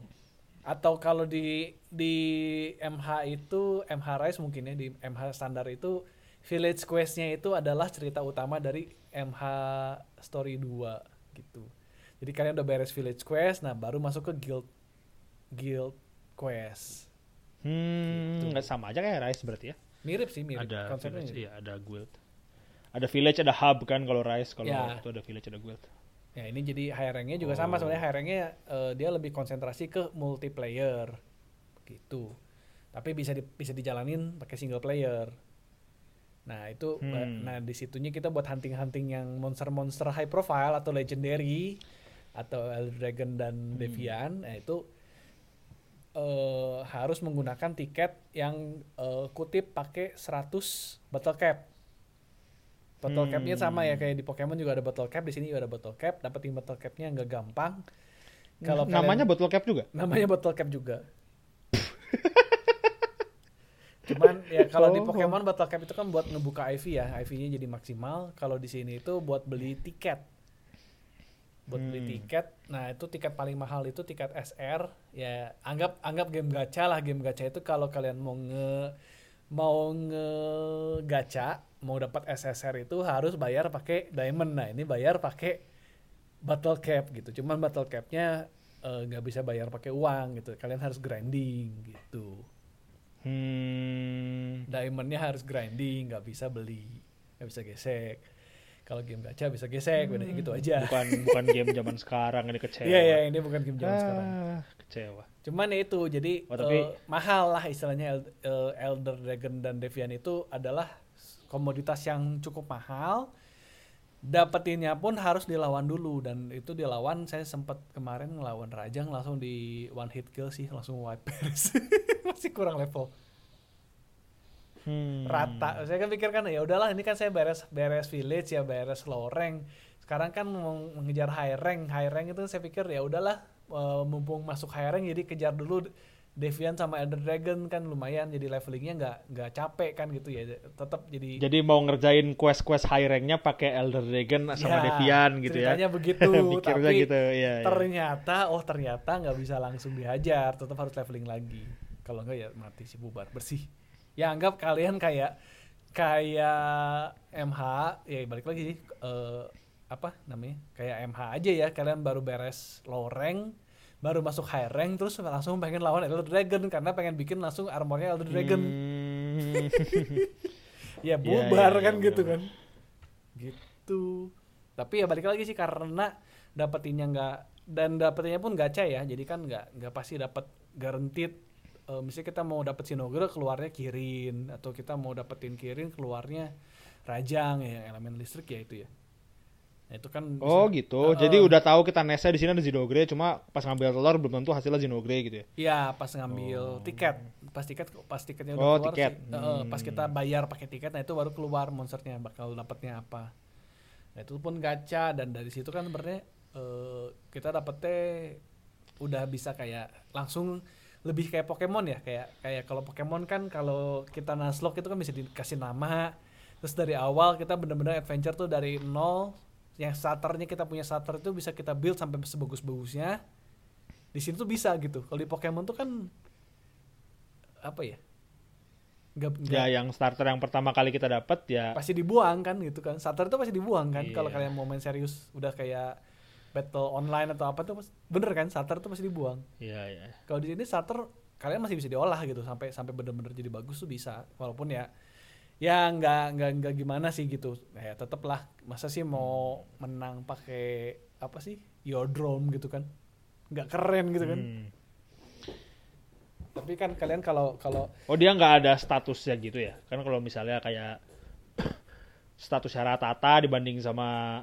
Atau kalau di di MH itu MH Rise mungkin ya di MH standar itu village quest-nya itu adalah cerita utama dari MH Story 2 gitu. Jadi kalian udah beres village quest, nah baru masuk ke guild guild quest. Hmm, Gitu. nggak sama aja kayak Rise berarti ya. Mirip sih, mirip. Ada Konsepnya village, iya, ada guild. Ada village, ada hub kan kalau Rise, kalau Ya. itu ada village, ada guild. Ya ini jadi high ranknya juga sama Oh. sebenarnya high ranknya eh, dia lebih konsentrasi ke multiplayer gitu. Tapi bisa di, bisa dijalanin pakai single player. Nah itu Hmm. nah di situnya kita buat hunting-hunting yang monster-monster high profile atau legendary atau Elder Dragon dan Hmm. Deviant. Nah itu eh, harus menggunakan tiket yang eh, kutip pakai 100 battle cap. Battle Hmm. capnya sama ya kayak di Pokemon juga ada battle cap, di sini juga ada battle cap. Dapetin battle capnya nggak gampang. Kalau kalian- namanya bottle cap juga. namanya battle cap juga. Cuman ya kalau di Oh. Pokemon battle cap itu kan buat ngebuka IV ya, IV-nya jadi maksimal. Kalau di sini itu buat beli tiket. Buat beli Hmm. tiket. Nah, itu tiket paling mahal itu tiket SR. Ya, anggap anggap game gacha lah. Game gacha itu kalau kalian mau nge mau nge gacha, mau dapat SSR itu harus bayar pakai diamond. Nah, ini bayar pakai battle cap gitu. Cuman battle capnya eh, nggak bisa bayar pakai uang gitu. Kalian harus grinding gitu. Hmm. Diamondnya harus grinding, nggak bisa beli, nggak bisa gesek. Kalau game gacha bisa gesek, bedanya gitu aja. Bukan bukan game zaman sekarang ini kecewa. Iya iya ini bukan game zaman sekarang. Ah, kecewa. Cuman ya itu jadi Oh, tapi- eh, mahal lah istilahnya eh, Elder Dragon dan Deviant itu adalah komoditas yang cukup mahal. Dapetinnya pun harus dilawan dulu dan itu dilawan saya sempat kemarin ngelawan Rajang langsung di one hit kill sih langsung wipe beres. Masih kurang level. Hmm. rata. Saya kan pikir kan ya udahlah ini kan saya beres beres village ya beres low rank. Sekarang kan mengejar high rank. High rank itu saya pikir ya udahlah eh, mumpung masuk high rank jadi kejar dulu Deviant sama Elder Dragon kan lumayan jadi levelingnya nggak nggak capek kan gitu ya tetap jadi Jadi mau ngerjain quest-quest high rank-nya pakai Elder Dragon sama Ya, Devian gitu ya. ceritanya begitu Pikirnya tapi gitu, iya, iya. ternyata oh ternyata nggak bisa langsung dihajar tetap harus leveling lagi kalau nggak ya mati si bubar bersih ya anggap kalian kayak kayak MH ya balik lagi sih eh, apa namanya kayak MH aja ya kalian baru beres low rank baru masuk high rank terus langsung pengen lawan Elder Dragon karena pengen bikin langsung armornya Elder Dragon. Hmm. ya Iya, bubar iya, kan iya, gitu kan. Gitu. Tapi ya balik lagi sih karena dapetinnya nggak dan dapetinnya pun gacha ya jadi kan nggak nggak pasti dapat guaranteed Eh, misalnya kita mau dapet Sinogre keluarnya Kirin atau kita mau dapetin Kirin keluarnya Rajang ya elemen listrik ya itu ya nah itu kan Oh bisa- gitu. Heeh. Jadi udah tahu kita nesnya di sini ada Zinogre, cuma pas ngambil telur belum tentu hasilnya Zinogre gitu ya. Iya, pas ngambil tiket, pas tiket pas tiketnya udah Oh, keluar tiket. sih. Heeh, pas Hmm. kita bayar pakai tiket, nah itu baru keluar monsternya bakal dapatnya apa. Nah itu pun gacha dan dari situ kan sebenarnya eh, kita dapetnya udah bisa kayak langsung lebih kayak Pokemon ya kayak kayak kalau Pokemon kan kalau kita Nuzlocke itu kan bisa dikasih nama terus dari awal kita bener-bener adventure tuh dari nol yang starternya kita punya starter itu bisa kita build sampai sebagus-bagusnya. Di sini tuh bisa gitu. Kalau di Pokemon tuh kan apa ya? Nggak nggak- Ya yang starter yang pertama kali kita dapat ya pasti dibuang kan gitu kan. Starter itu pasti dibuang kan. Kalau Iya. kalian mau main serius udah kayak battle online atau apa tuh bener kan? Starter tuh pasti dibuang. Ya ya. kalau di sini starter kalian masih bisa diolah gitu. Sampai sampai bener-bener jadi bagus tuh bisa. Walaupun ya ya nggak nggak nggak gimana sih gitu ya tetep lah masa sih mau menang pakai apa sih Yodrome gitu kan nggak keren gitu kan Hmm. tapi kan kalian kalau kalau Oh dia nggak ada statusnya gitu ya? Kan kalau misalnya kayak statusnya Ratata dibanding sama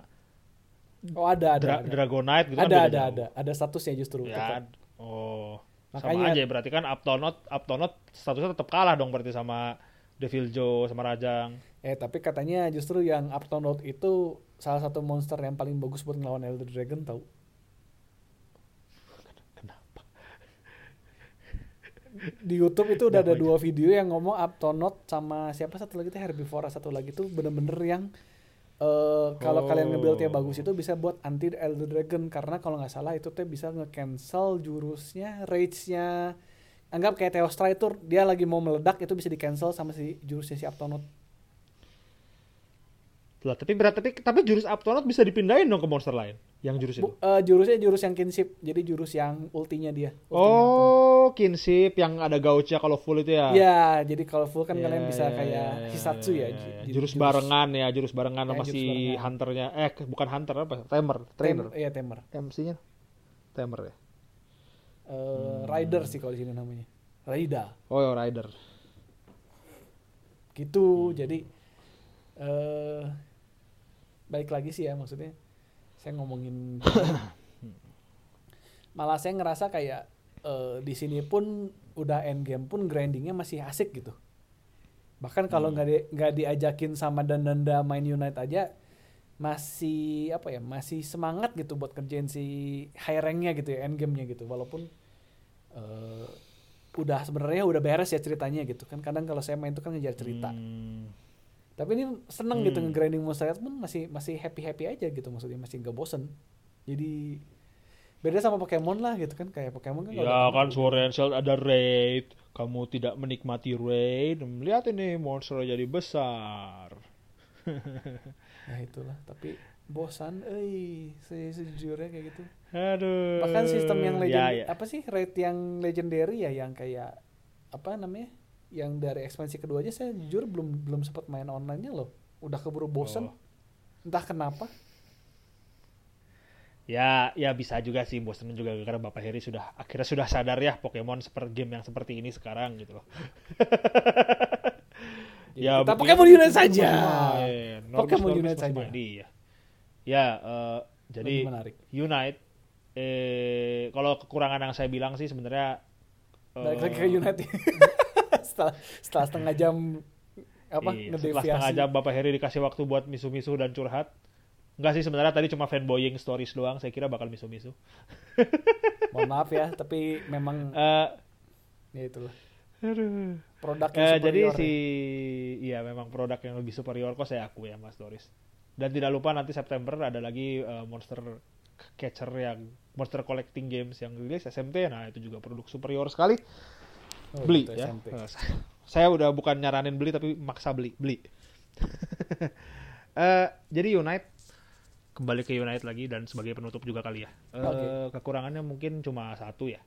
oh ada ada Dra- ada Dragonite gitu kan ada ada jauh. ada ada statusnya justru Ya, oh. sama Makanya- aja berarti kan Aptonot Aptonot statusnya tetap kalah dong berarti sama Devil Joe sama Rajang. Eh tapi katanya justru yang Road itu salah satu monster yang paling bagus buat ngelawan Elder Dragon tau. Kenapa? Di YouTube itu udah ada dua video yang ngomong Road sama siapa satu lagi tuh Herbivora satu lagi tuh bener-bener yang eh kalau Oh. kalian nge-buildnya bagus itu bisa buat anti Elder Dragon karena kalau nggak salah itu tuh bisa nge-cancel jurusnya, rage-nya. Anggap kayak Teostra itu dia lagi mau meledak itu bisa di-cancel sama si jurusnya si Upton Road. Lah, tapi berat tapi tapi jurus Aptonot bisa dipindahin dong ke monster lain yang jurus itu. Bu- eh, jurusnya jurus yang kinship, jadi jurus yang ultinya dia. ultinya. Oh, kinship yang ada gauchnya kalau full itu ya. Ya, jadi kalau full kan Ya, kalian bisa ya, kayak ya, Hisatsu ya. ya, ju- ya. ju- Jurus barengan ya, jurus barengan sama jurus si hunternya. Eh, bukan hunter apa? Tamer, trainer. Iya, Tamer. MC-nya Tamer ya. Eh, Rider sih kalau di sini namanya. Raida. Oh, ya, rider. Gitu. Jadi eh baik lagi sih ya maksudnya. Saya ngomongin malah saya ngerasa kayak eh, di sini pun udah end game pun grindingnya masih asik gitu. Bahkan kalau nggak di- nggak diajakin sama dan danda main Unite aja masih apa ya masih semangat gitu buat kerjain si high ranknya gitu ya end gamenya gitu walaupun eh, udah sebenarnya udah beres ya ceritanya gitu kan kadang kalau saya main itu kan ngejar cerita Hmm. tapi ini seneng gitu Hmm. nge-grinding monster pun masih masih happy happy aja gitu maksudnya masih nggak bosen jadi beda sama Pokemon lah gitu kan kayak Pokemon kan Ya kan Sword and Shield ada raid. Kamu tidak menikmati raid. Lihat ini monster jadi besar. ya itulah tapi bosan eh se- sejujurnya kayak gitu Aduh. bahkan sistem yang legend Ya, ya. apa sih rate yang legendary ya yang kayak apa namanya yang dari ekspansi kedua aja saya jujur belum belum sempat main online nya loh udah keburu bosen Oh. entah kenapa Ya, ya bisa juga sih bosan juga karena Bapak Heri sudah akhirnya sudah sadar ya Pokemon seperti game yang seperti ini sekarang gitu loh. Jadi ya kita Pokemon Unite saja main. Normis- Pokemon Unite saja. main. Ya, eh, jadi Lebih menarik Unite eh kalau kekurangan yang saya bilang sih sebenarnya eh, balik lagi ke United setelah setelah setengah jam apa Iya, setelah setengah jam Bapak Heri dikasih waktu buat misu-misu dan curhat. Enggak sih sebenarnya tadi cuma fanboying stories doang. Saya kira bakal misu-misu. mohon maaf ya tapi memang Eh, ya itulah aduh. produk Eh, yang jadi superior si ya. iya memang produk yang lebih superior kok saya akui ya Mas Doris. Dan tidak lupa nanti September ada lagi eh, monster catcher yang monster collecting games yang rilis SMT. Nah, itu juga produk superior sekali. Oh, beli gitu, ya. SMP. Eh, saya udah bukan nyaranin beli tapi maksa beli, beli. Eh, jadi Unite kembali ke Unite lagi dan sebagai penutup juga kali ya. Oke. Kekurangannya mungkin cuma satu ya.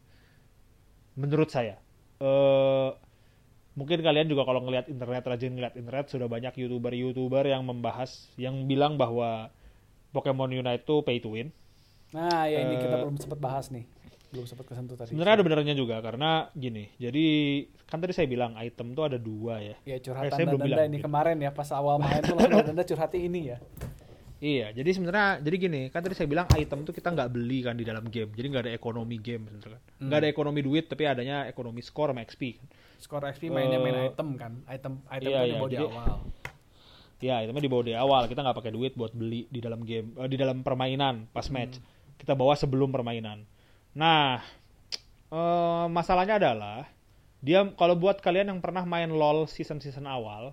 Menurut saya. Eh mungkin kalian juga kalau ngelihat internet rajin ngeliat internet sudah banyak youtuber-youtuber yang membahas yang bilang bahwa Pokemon Unite itu pay to win. nah ya ini kita Eh, belum sempat bahas nih belum sempat kesentuh tadi Sebenarnya ada benernya juga karena gini. Jadi kan tadi saya bilang item tuh ada dua ya. ya Eh, curhatan saya belum dan bilang ini mungkin. kemarin ya pas awal main tuh langsung danda curhatnya ini ya Iya, jadi sebenarnya jadi gini, kan tadi saya bilang item tuh kita nggak beli kan di dalam game, jadi nggak ada ekonomi game sebenarnya kan, Hmm. nggak ada ekonomi duit tapi adanya ekonomi skor sama XP. kan. Skor XP mainnya main Eh, item kan item item iya, iya, dibawa di jadi- awal Ya, itemnya dibawa di awal, kita nggak pakai duit buat beli di dalam game, eh, di dalam permainan pas match, kita bawa sebelum permainan. Nah, eh, masalahnya adalah dia kalau buat kalian yang pernah main LoL season-season awal,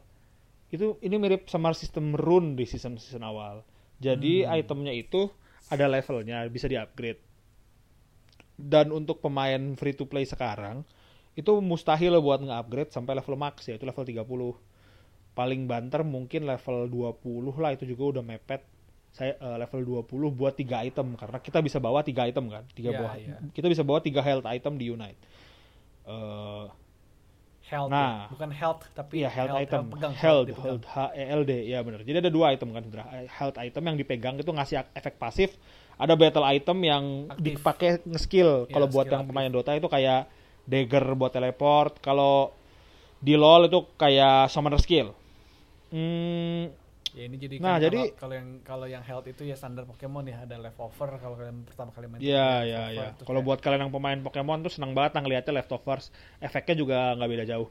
itu ini mirip sama sistem rune di season-season awal. Jadi itemnya itu ada levelnya, bisa di-upgrade. dan untuk pemain free to play sekarang itu mustahil buat nge-upgrade sampai level max ya itu level 30 paling banter mungkin level 20 lah itu juga udah mepet saya eh, level 20 buat tiga item karena kita bisa bawa tiga item kan tiga Iya, buah iya. kita bisa bawa tiga health item di unite Eh, Health, Nah. ya. bukan health tapi Iya health, item, pegang, health, dipegang. health, H E L D, ya benar. Jadi ada dua item kan, Indra. Health item yang dipegang itu ngasih efek pasif. Ada battle item yang Aktif. dipakai nge-skill. Iya, Kalau buat skill yang aktif. pemain Dota itu kayak dagger buat teleport. Kalau di LoL itu kayak summoner skill. Hmm, Ya ini jadi Nah, kan jadi- kalau, yang kalau yang health itu ya standar Pokemon ya ada leftover kalau kalian pertama kali main. ya tuh ada ya leftover, ya. terus Kalau buat kalian yang pemain Pokemon tuh senang banget ngeliatnya leftovers. Efeknya juga nggak beda jauh.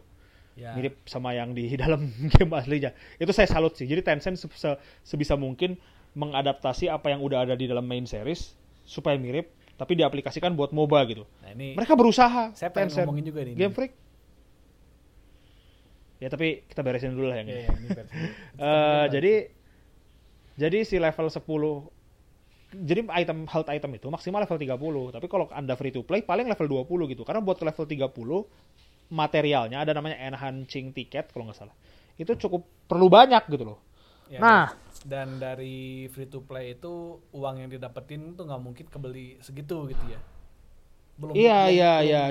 ya, mirip sama yang di dalam game aslinya. Itu saya salut sih. Jadi Tencent se- sebisa mungkin mengadaptasi apa yang udah ada di dalam main series supaya mirip, tapi diaplikasikan buat MOBA gitu. Nah, ini Mereka berusaha. saya pengen Tencent. ngomongin juga nih. Game Freak. Ya tapi kita beresin dulu lah yang Iya, ini. iya, ini. Eh, jadi jadi si level 10 jadi item health item itu maksimal level 30 tapi kalau anda free to play paling level 20 gitu karena buat ke level 30 materialnya ada namanya enhancing ticket kalau nggak salah itu cukup perlu banyak gitu loh Ya, nah dan dari free to play itu uang yang didapetin tuh nggak mungkin kebeli segitu gitu ya. Belum Iya, belum- iya, iya,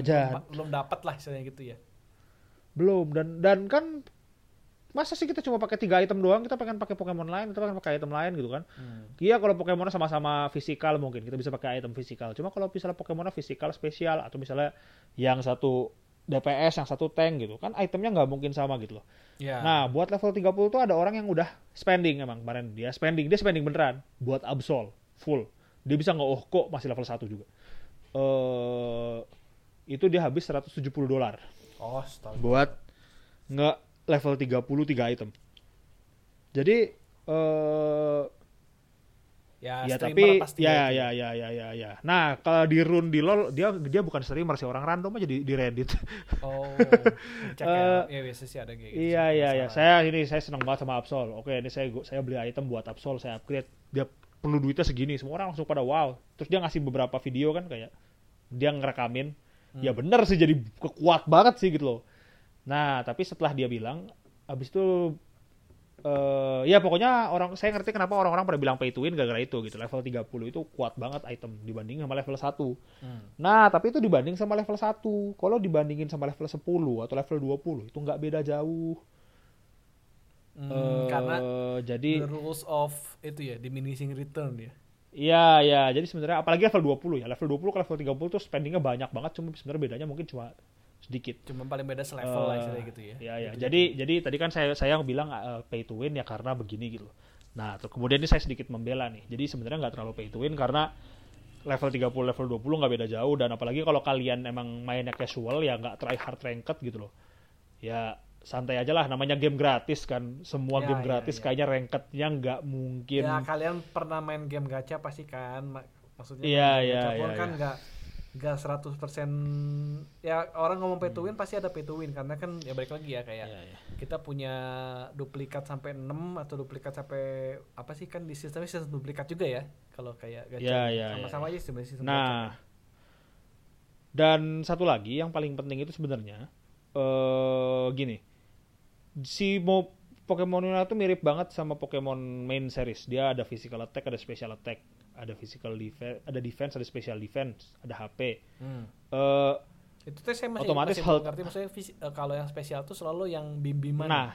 belum, dapat lah istilahnya gitu ya. belum dan dan kan masa sih kita cuma pakai tiga item doang kita pengen pakai Pokemon lain kita pengen pakai item lain gitu kan Hmm. Iya kalau Pokemon sama-sama fisikal mungkin kita bisa pakai item fisikal. Cuma kalau misalnya Pokemonnya fisikal spesial atau misalnya yang satu DPS yang satu tank gitu kan itemnya nggak mungkin sama gitu loh. Ya. Nah buat level 30 tuh ada orang yang udah spending emang kemarin dia spending dia spending beneran buat Absol full. Dia bisa nge oh kok masih level 1 juga. Eh itu dia habis 170 dolar oh, astaga. buat nge level 30 3 item. Jadi eh Ya, ya tapi pasti ya gitu. ya ya ya ya ya. Nah kalau di run di lol dia dia bukan streamer sih orang random aja di, di Reddit. Oh, cek Eh, ya. Ya biasa sih ada kayak gitu. iya iya iya. Saya ini saya senang banget sama Absol. Oke ini saya saya beli item buat Absol saya upgrade. Dia perlu duitnya segini. Semua orang langsung pada wow. Terus dia ngasih beberapa video kan kayak dia ngerekamin. Hmm. Ya bener sih jadi kekuat banget sih gitu loh. Nah tapi setelah dia bilang abis itu eh ya pokoknya orang saya ngerti kenapa orang-orang pada bilang pay to win gara-gara itu gitu. Level 30 itu kuat banget item dibanding sama level 1. Hmm. Nah, tapi itu dibanding sama level 1. Kalau dibandingin sama level 10 atau level 20 itu nggak beda jauh. Hmm, Eh, karena jadi the rules of itu ya diminishing return ya. Iya, ya. Jadi sebenarnya apalagi level 20 ya. Level 20 ke level 30 tuh spendingnya banyak banget cuma sebenarnya bedanya mungkin cuma sedikit. Cuma paling beda selevel lah Eh, istilahnya gitu ya. Iya, iya. Gitu, Jadi jadi tadi kan saya saya bilang eh, pay to win ya karena begini gitu. Nah, terus kemudian ini saya sedikit membela nih. Jadi sebenarnya nggak terlalu pay to win karena level 30 level 20 nggak beda jauh dan apalagi kalau kalian emang mainnya casual ya nggak try hard ranked gitu loh. Ya santai aja lah namanya game gratis kan. Semua Ya, game ya, gratis ya. kayaknya rankednya nggak mungkin. Ya kalian pernah main game gacha pasti kan Ma- maksudnya Iya, iya, gacha pun iya, kan iya. nggak nggak 100% ya orang ngomong pay to win pasti ada pay to win karena kan ya balik lagi ya kayak Iya, iya. kita punya duplikat sampai 6 atau duplikat sampai apa sih kan di sistemnya sistem duplikat juga ya kalau kayak gacha Iya, iya, sama-sama iya. aja sebenarnya sistem gacha. Nah, dan satu lagi yang paling penting itu sebenarnya eh gini, si mo Pokemon Luna itu mirip banget sama Pokemon main series. Dia ada physical attack, ada special attack, ada physical defense, ada defense, ada special defense, ada HP. Hmm. Eh, itu tuh saya masih Otomatis masih hal- belum ngerti maksudnya visi- eh, kalau yang spesial tuh selalu yang bim-biman nah,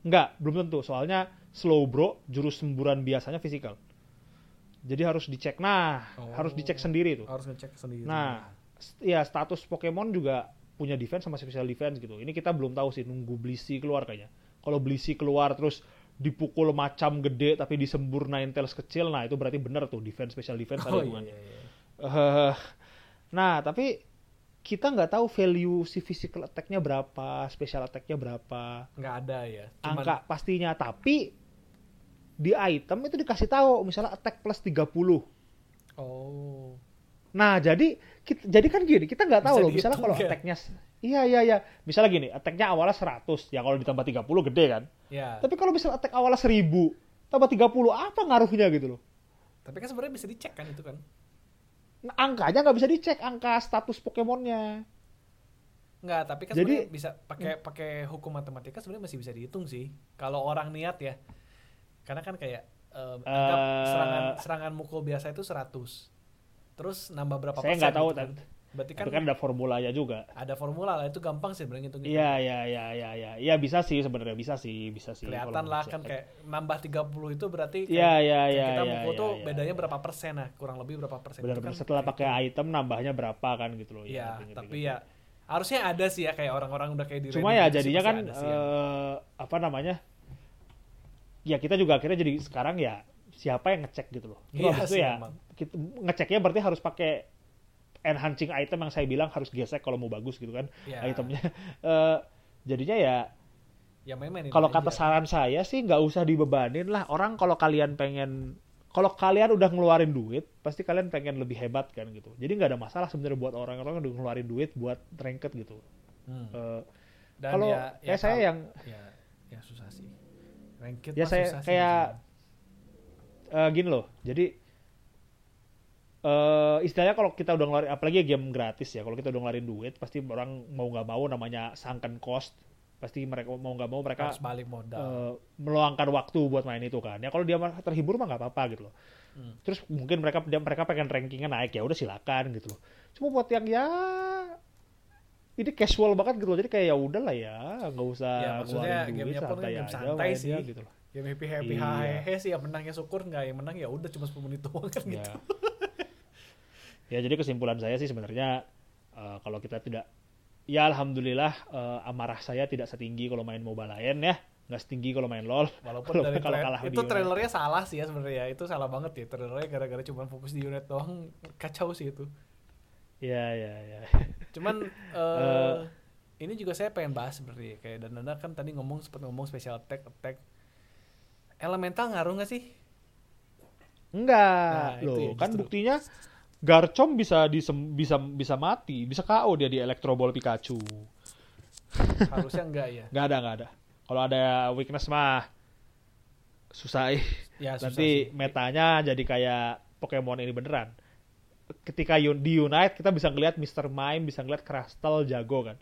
enggak, belum tentu. Soalnya slow bro, jurus semburan biasanya physical. Jadi harus dicek. Nah, Oh. harus dicek sendiri tuh. harus ngecek sendiri Nah, ya status Pokemon juga punya defense sama special defense gitu. Ini kita belum tahu sih nunggu Blissey keluar kayaknya. Kalau Blissey keluar terus dipukul macam gede tapi disembur Ninetales kecil, nah itu berarti bener tuh defense special defense ada oh iya, hubungannya. iya, iya. Eh, nah, tapi kita nggak tahu value si physical attack-nya berapa, special attack-nya berapa, nggak ada ya Cuman- angka pastinya. Tapi di item itu dikasih tahu misalnya attack plus 30. oh Nah, jadi kita, jadi kan gini, kita nggak tahu Bisa loh, misalnya kalau nggak? attack-nya Iya, iya, iya. Misalnya gini, attack-nya awalnya 100, ya kalau ditambah 30 gede kan. ya Tapi kalau misalnya attack awalnya 1000, tambah 30, apa ngaruhnya gitu loh. tapi kan sebenarnya bisa dicek kan itu kan angkanya nggak bisa dicek angka status Pokemonnya. Enggak, tapi kan Jadi- sebenarnya bisa pakai pakai hukum matematika sebenarnya masih bisa dihitung sih. Kalau orang niat ya. Karena kan kayak eh, anggap Eh. serangan serangan mukul biasa itu 100. Terus nambah berapa Saya nggak tahu, gitu kan. Berarti kan, kan ada formulanya juga. ada formula lah itu gampang sih sebenarnya ngitungnya. Iya iya iya iya iya. Iya bisa sih sebenarnya bisa sih bisa sih. Kelihatan lah kan kayak nambah 30 itu berarti Iya iya iya. kita iya, mukul iya, tuh iya, bedanya iya. berapa persen nah, kurang lebih berapa persen. Benar-benar kan setelah pakai item nambahnya berapa kan gitu loh. Iya, ngerti, tapi ngerti. ya harusnya ada sih ya kayak orang-orang udah kayak di Cuma ya gitu jadinya kan yang- eh, apa namanya? Ya kita juga akhirnya jadi sekarang ya siapa yang ngecek gitu loh. Iya sih, ya emang. Kita, ngeceknya berarti harus pakai enhancing item yang saya bilang harus gesek kalau mau bagus gitu kan Iya. itemnya. Eh, jadinya ya ya kalau aja. kata saran saya sih nggak usah dibebanin lah orang kalau kalian pengen kalau kalian udah ngeluarin duit pasti kalian pengen lebih hebat kan gitu jadi nggak ada masalah sebenarnya buat orang-orang yang udah ngeluarin duit buat ranked gitu Hmm. Dan kalau ya, ya kayak saya kalau- yang ya ya susah sih. Ranked Ya, saya susah sih kayak- sebenarnya. eh, gini loh jadi eh istilahnya kalau kita udah ngeluarin apalagi game gratis ya kalau kita udah ngeluarin duit pasti orang mau nggak mau namanya sunken cost pasti mereka mau nggak mau mereka harus balik modal. eh, meluangkan waktu buat main itu kan ya kalau dia terhibur mah nggak apa-apa gitu loh Hmm. terus mungkin mereka dia mereka pengen rankingnya naik ya udah silakan gitu loh cuma buat yang ya ini casual banget gitu loh jadi kayak ya udahlah ya nggak usah Ya, maksudnya gamenya pun santai game santai sih. dia gitu loh Game happy happy Iya. hehehe sih yang menangnya syukur nggak yang menang ya udah cuma 10 menit doang kan ya gitu. Ya jadi kesimpulan saya sih sebenarnya eh, kalau kita tidak ya alhamdulillah eh, amarah saya tidak setinggi kalau main Mobile Legends ya. Nggak setinggi kalau main LoL. Walaupun Kalau- dari kalau kalah itu trailernya salah sih ya sebenarnya itu salah banget ya. Trailernya gara-gara cuma fokus di unit doang. Kacau sih itu. ya ya ya. Cuman eh ini juga saya pengen bahas sebenarnya kayak dan Nanda kan tadi ngomong sempat ngomong special attack attack. Elemental ngaruh nggak sih? Enggak, Nah, itu loh ya kan justru. buktinya Garchomp bisa disem- bisa bisa mati, bisa KO dia di Electro Ball Pikachu. Harusnya enggak ya. Nggak ada nggak ada. Kalau ada weakness mah susah eh. Ya susah Nanti sih. metanya jadi kayak Pokemon ini beneran. Ketika di Unite kita bisa ngeliat Mr. Mime, bisa ngeliat Crustle jago kan.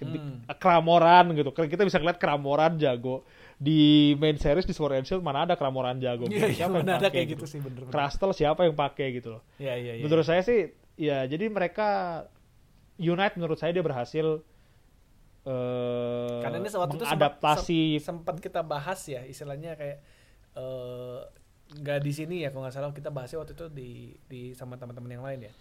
Hmm. Kramoran gitu. Kita bisa ngeliat Kramoran jago. Di main series di Sword and Shield mana ada Kramoran jago. Iya, iya, Siapa yang pakai kayak gitu sih bener. bener. Crustle siapa yang pakai gitu loh. Iya, iya, iya. Menurut saya sih ya jadi mereka Unite menurut saya dia berhasil eh Karena ini waktu itu sempat, kita bahas ya istilahnya kayak eh, nggak di sini ya kalau nggak salah kita bahasnya waktu itu di di sama teman-teman yang lain ya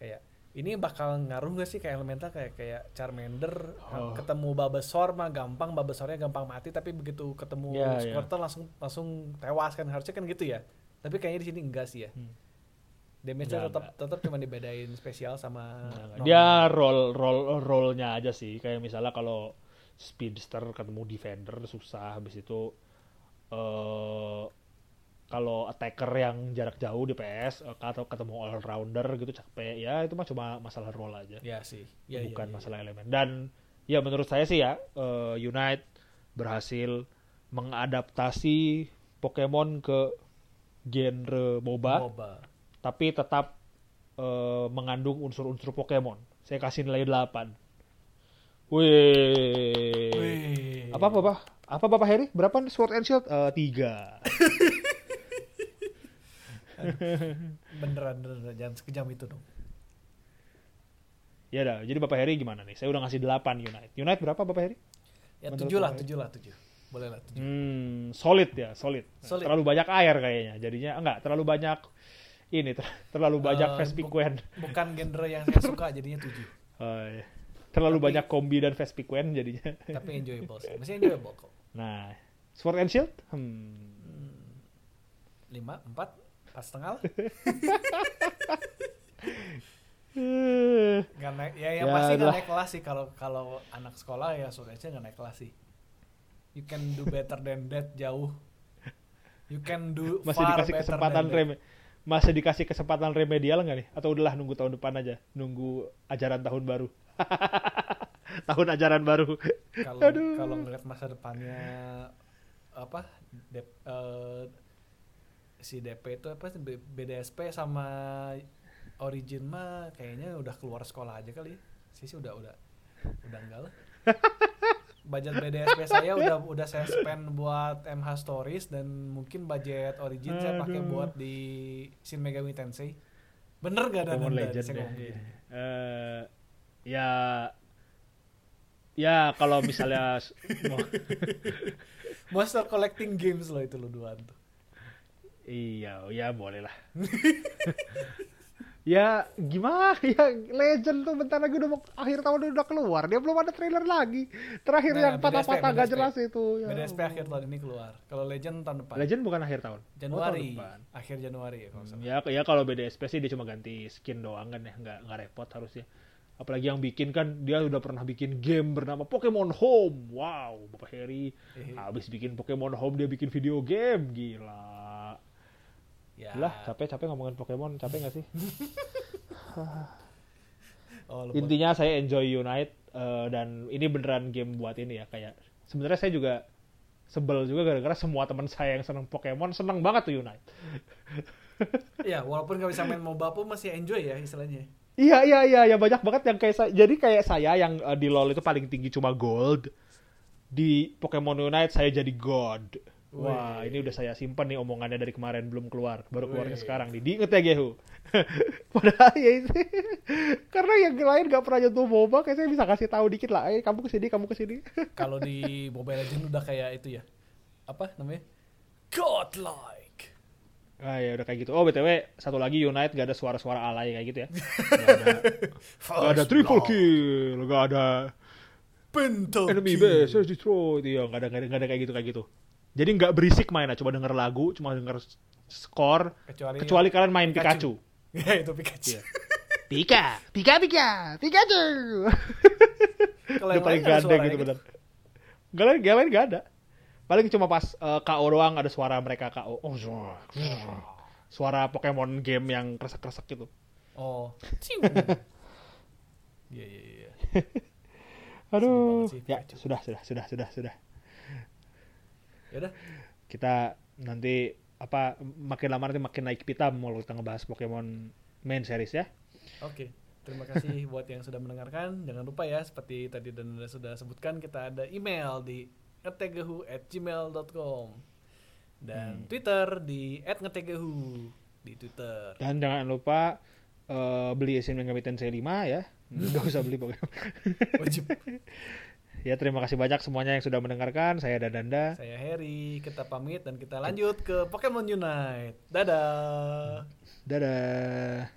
kayak ini bakal ngaruh nggak sih kayak elemental kayak kayak Charmander Oh. ketemu Bulbasaur mah gampang Bulbasaurnya gampang mati tapi begitu ketemu Ya, ya. Squirtle langsung langsung tewas kan harusnya kan gitu ya tapi kayaknya di sini enggak sih ya Hmm. damage-nya tetap tetap cuma dibedain spesial sama normal. dia roll roll rollnya aja sih kayak misalnya kalau speedster ketemu defender susah habis itu eh kalau attacker yang jarak jauh di PS eh, atau ketemu all rounder gitu capek ya itu mah cuma masalah roll aja ya sih ya, ya, bukan ya, ya. masalah elemen dan ya menurut saya sih ya eh, Unite berhasil mengadaptasi Pokemon ke genre MOBA MOBA. tapi tetap eh, mengandung unsur-unsur Pokemon. Saya kasih nilai 8. Wih. Wih. Apa Bapak? Apa Bapak Heri? Berapa Sword and Shield? Eh, tiga. beneran beneran jangan sekejam itu dong ya dah. Jadi Bapak Heri gimana nih? Saya udah ngasih 8 Unite. Unite berapa Bapak Heri? ya Menurut tujuh lah Bapak tujuh lah tujuh boleh lah tujuh Hmm, solid ya, solid. Solid. Terlalu banyak air kayaknya. Jadinya enggak, terlalu banyak ini ter- terlalu banyak Eh, Vespiquen. bukan genre yang saya suka jadinya tujuh Oh, iya. Terlalu Tapi- banyak kombi dan Vespiquen jadinya. tapi enjoyable sih masih enjoyable kok Nah, Sword and Shield? Hmm. lima empat empat setengah lah. Nggak naik ya yang Ya, pasti nggak naik kelas sih. Kalau kalau anak sekolah ya sudah aja nggak naik kelas sih. You can do better than that jauh. You can do masih far dikasih better kesempatan than that. rem masih dikasih kesempatan remedial nggak nih? Atau udahlah nunggu tahun depan aja. Nunggu ajaran tahun baru. Tahun ajaran baru. Kalau kalau ngeliat masa depannya apa Dep- eh, si DP itu apa sih BDSP sama Origin mah kayaknya udah keluar sekolah aja kali. Sih sih udah udah udah enggak lah. budget BDSP saya udah udah saya spend buat MH Stories dan mungkin budget Origin saya pakai Aduh. buat di Shin Megami Tensei. Bener gak ada Nanda? Legend Saya ya. iya. Eh, ya ya kalau misalnya Monster collecting games loh itu lo duaan tuh. Iya ya boleh lah. Ya gimana? Ya Legend tuh bentar lagi udah mau akhir tahun udah keluar. Dia belum ada trailer lagi. Terakhir Nah, yang patah-patah gak jelas itu. Ya BDSP akhir tahun ini keluar. Kalau Legend tahun depan. Legend bukan akhir tahun. Oh, tahun Januari. depan. akhir Januari ya kalau salah. ya ya kalau BDSP sih dia cuma ganti skin doang kan ya. Nggak nggak repot harusnya. Apalagi yang bikin kan dia udah pernah bikin game bernama Pokemon Home. Wow Bapak Heri. Eh, habis bikin Pokemon Home dia bikin video game. Gila ya. lah capek capek ngomongin Pokemon capek nggak sih Oh, intinya saya enjoy Unite eh, dan ini beneran game buat ini ya kayak sebenarnya saya juga sebel juga gara-gara semua teman saya yang seneng Pokemon seneng banget tuh Unite Ya, walaupun gak bisa main MOBA pun masih enjoy ya istilahnya. Iya iya iya ya banyak banget yang kayak saya. Jadi kayak saya yang eh, di LoL itu paling tinggi cuma gold. Di Pokemon Unite saya jadi god. Wah, ini udah saya simpan nih omongannya dari kemarin belum keluar, baru keluarnya Wih. sekarang nih. Diinget ya Gehu. Padahal ya itu karena yang lain gak pernah nyentuh MOBA, kayak saya bisa kasih tahu dikit lah. Eh, kamu ke sini, kamu ke sini. Kalau di Mobile Legends udah kayak itu ya. Apa namanya? Godlike. ah ya udah kayak gitu. Oh btw satu lagi Unite gak ada suara-suara alay kayak gitu ya. Gak ada, gak ada triple kill, gak ada Pentakill. enemy base destroyed iya nggak ada nggak ada, nggak ada kayak gitu kayak gitu jadi nggak berisik mainnya coba denger lagu cuma denger skor Kecuali, kecuali kalian main Pikachu. Pikachu, ya itu Pikachu. Iya. Pika Pika Pika Pikachu. Kalau yang paling lain ada gitu? bener. Gak lain gak lain gak ada. Paling cuma pas eh, KO doang ada suara mereka KO oh suara Pokemon game yang kresek-kresek gitu. Oh. Iya iya iya. aduh. Ya sudah sudah sudah sudah sudah Ya udah. kita nanti apa makin lama nanti makin naik pita mau kita ngebahas Pokemon main series ya. Oke. Terima kasih buat yang sudah mendengarkan. Jangan lupa ya, seperti tadi dan sudah sebutkan, kita ada email di ngetegehu@gmail.com dan Twitter di @ngetegehu di Twitter. Dan jangan lupa eh, beli Shin Megami Tensei 5 ya. Enggak usah beli Pokemon. Wajib. ya terima kasih banyak semuanya yang sudah mendengarkan. Saya Dadanda. Saya Harry, kita pamit dan kita lanjut ke Pokemon Unite. Dadah. Dadah.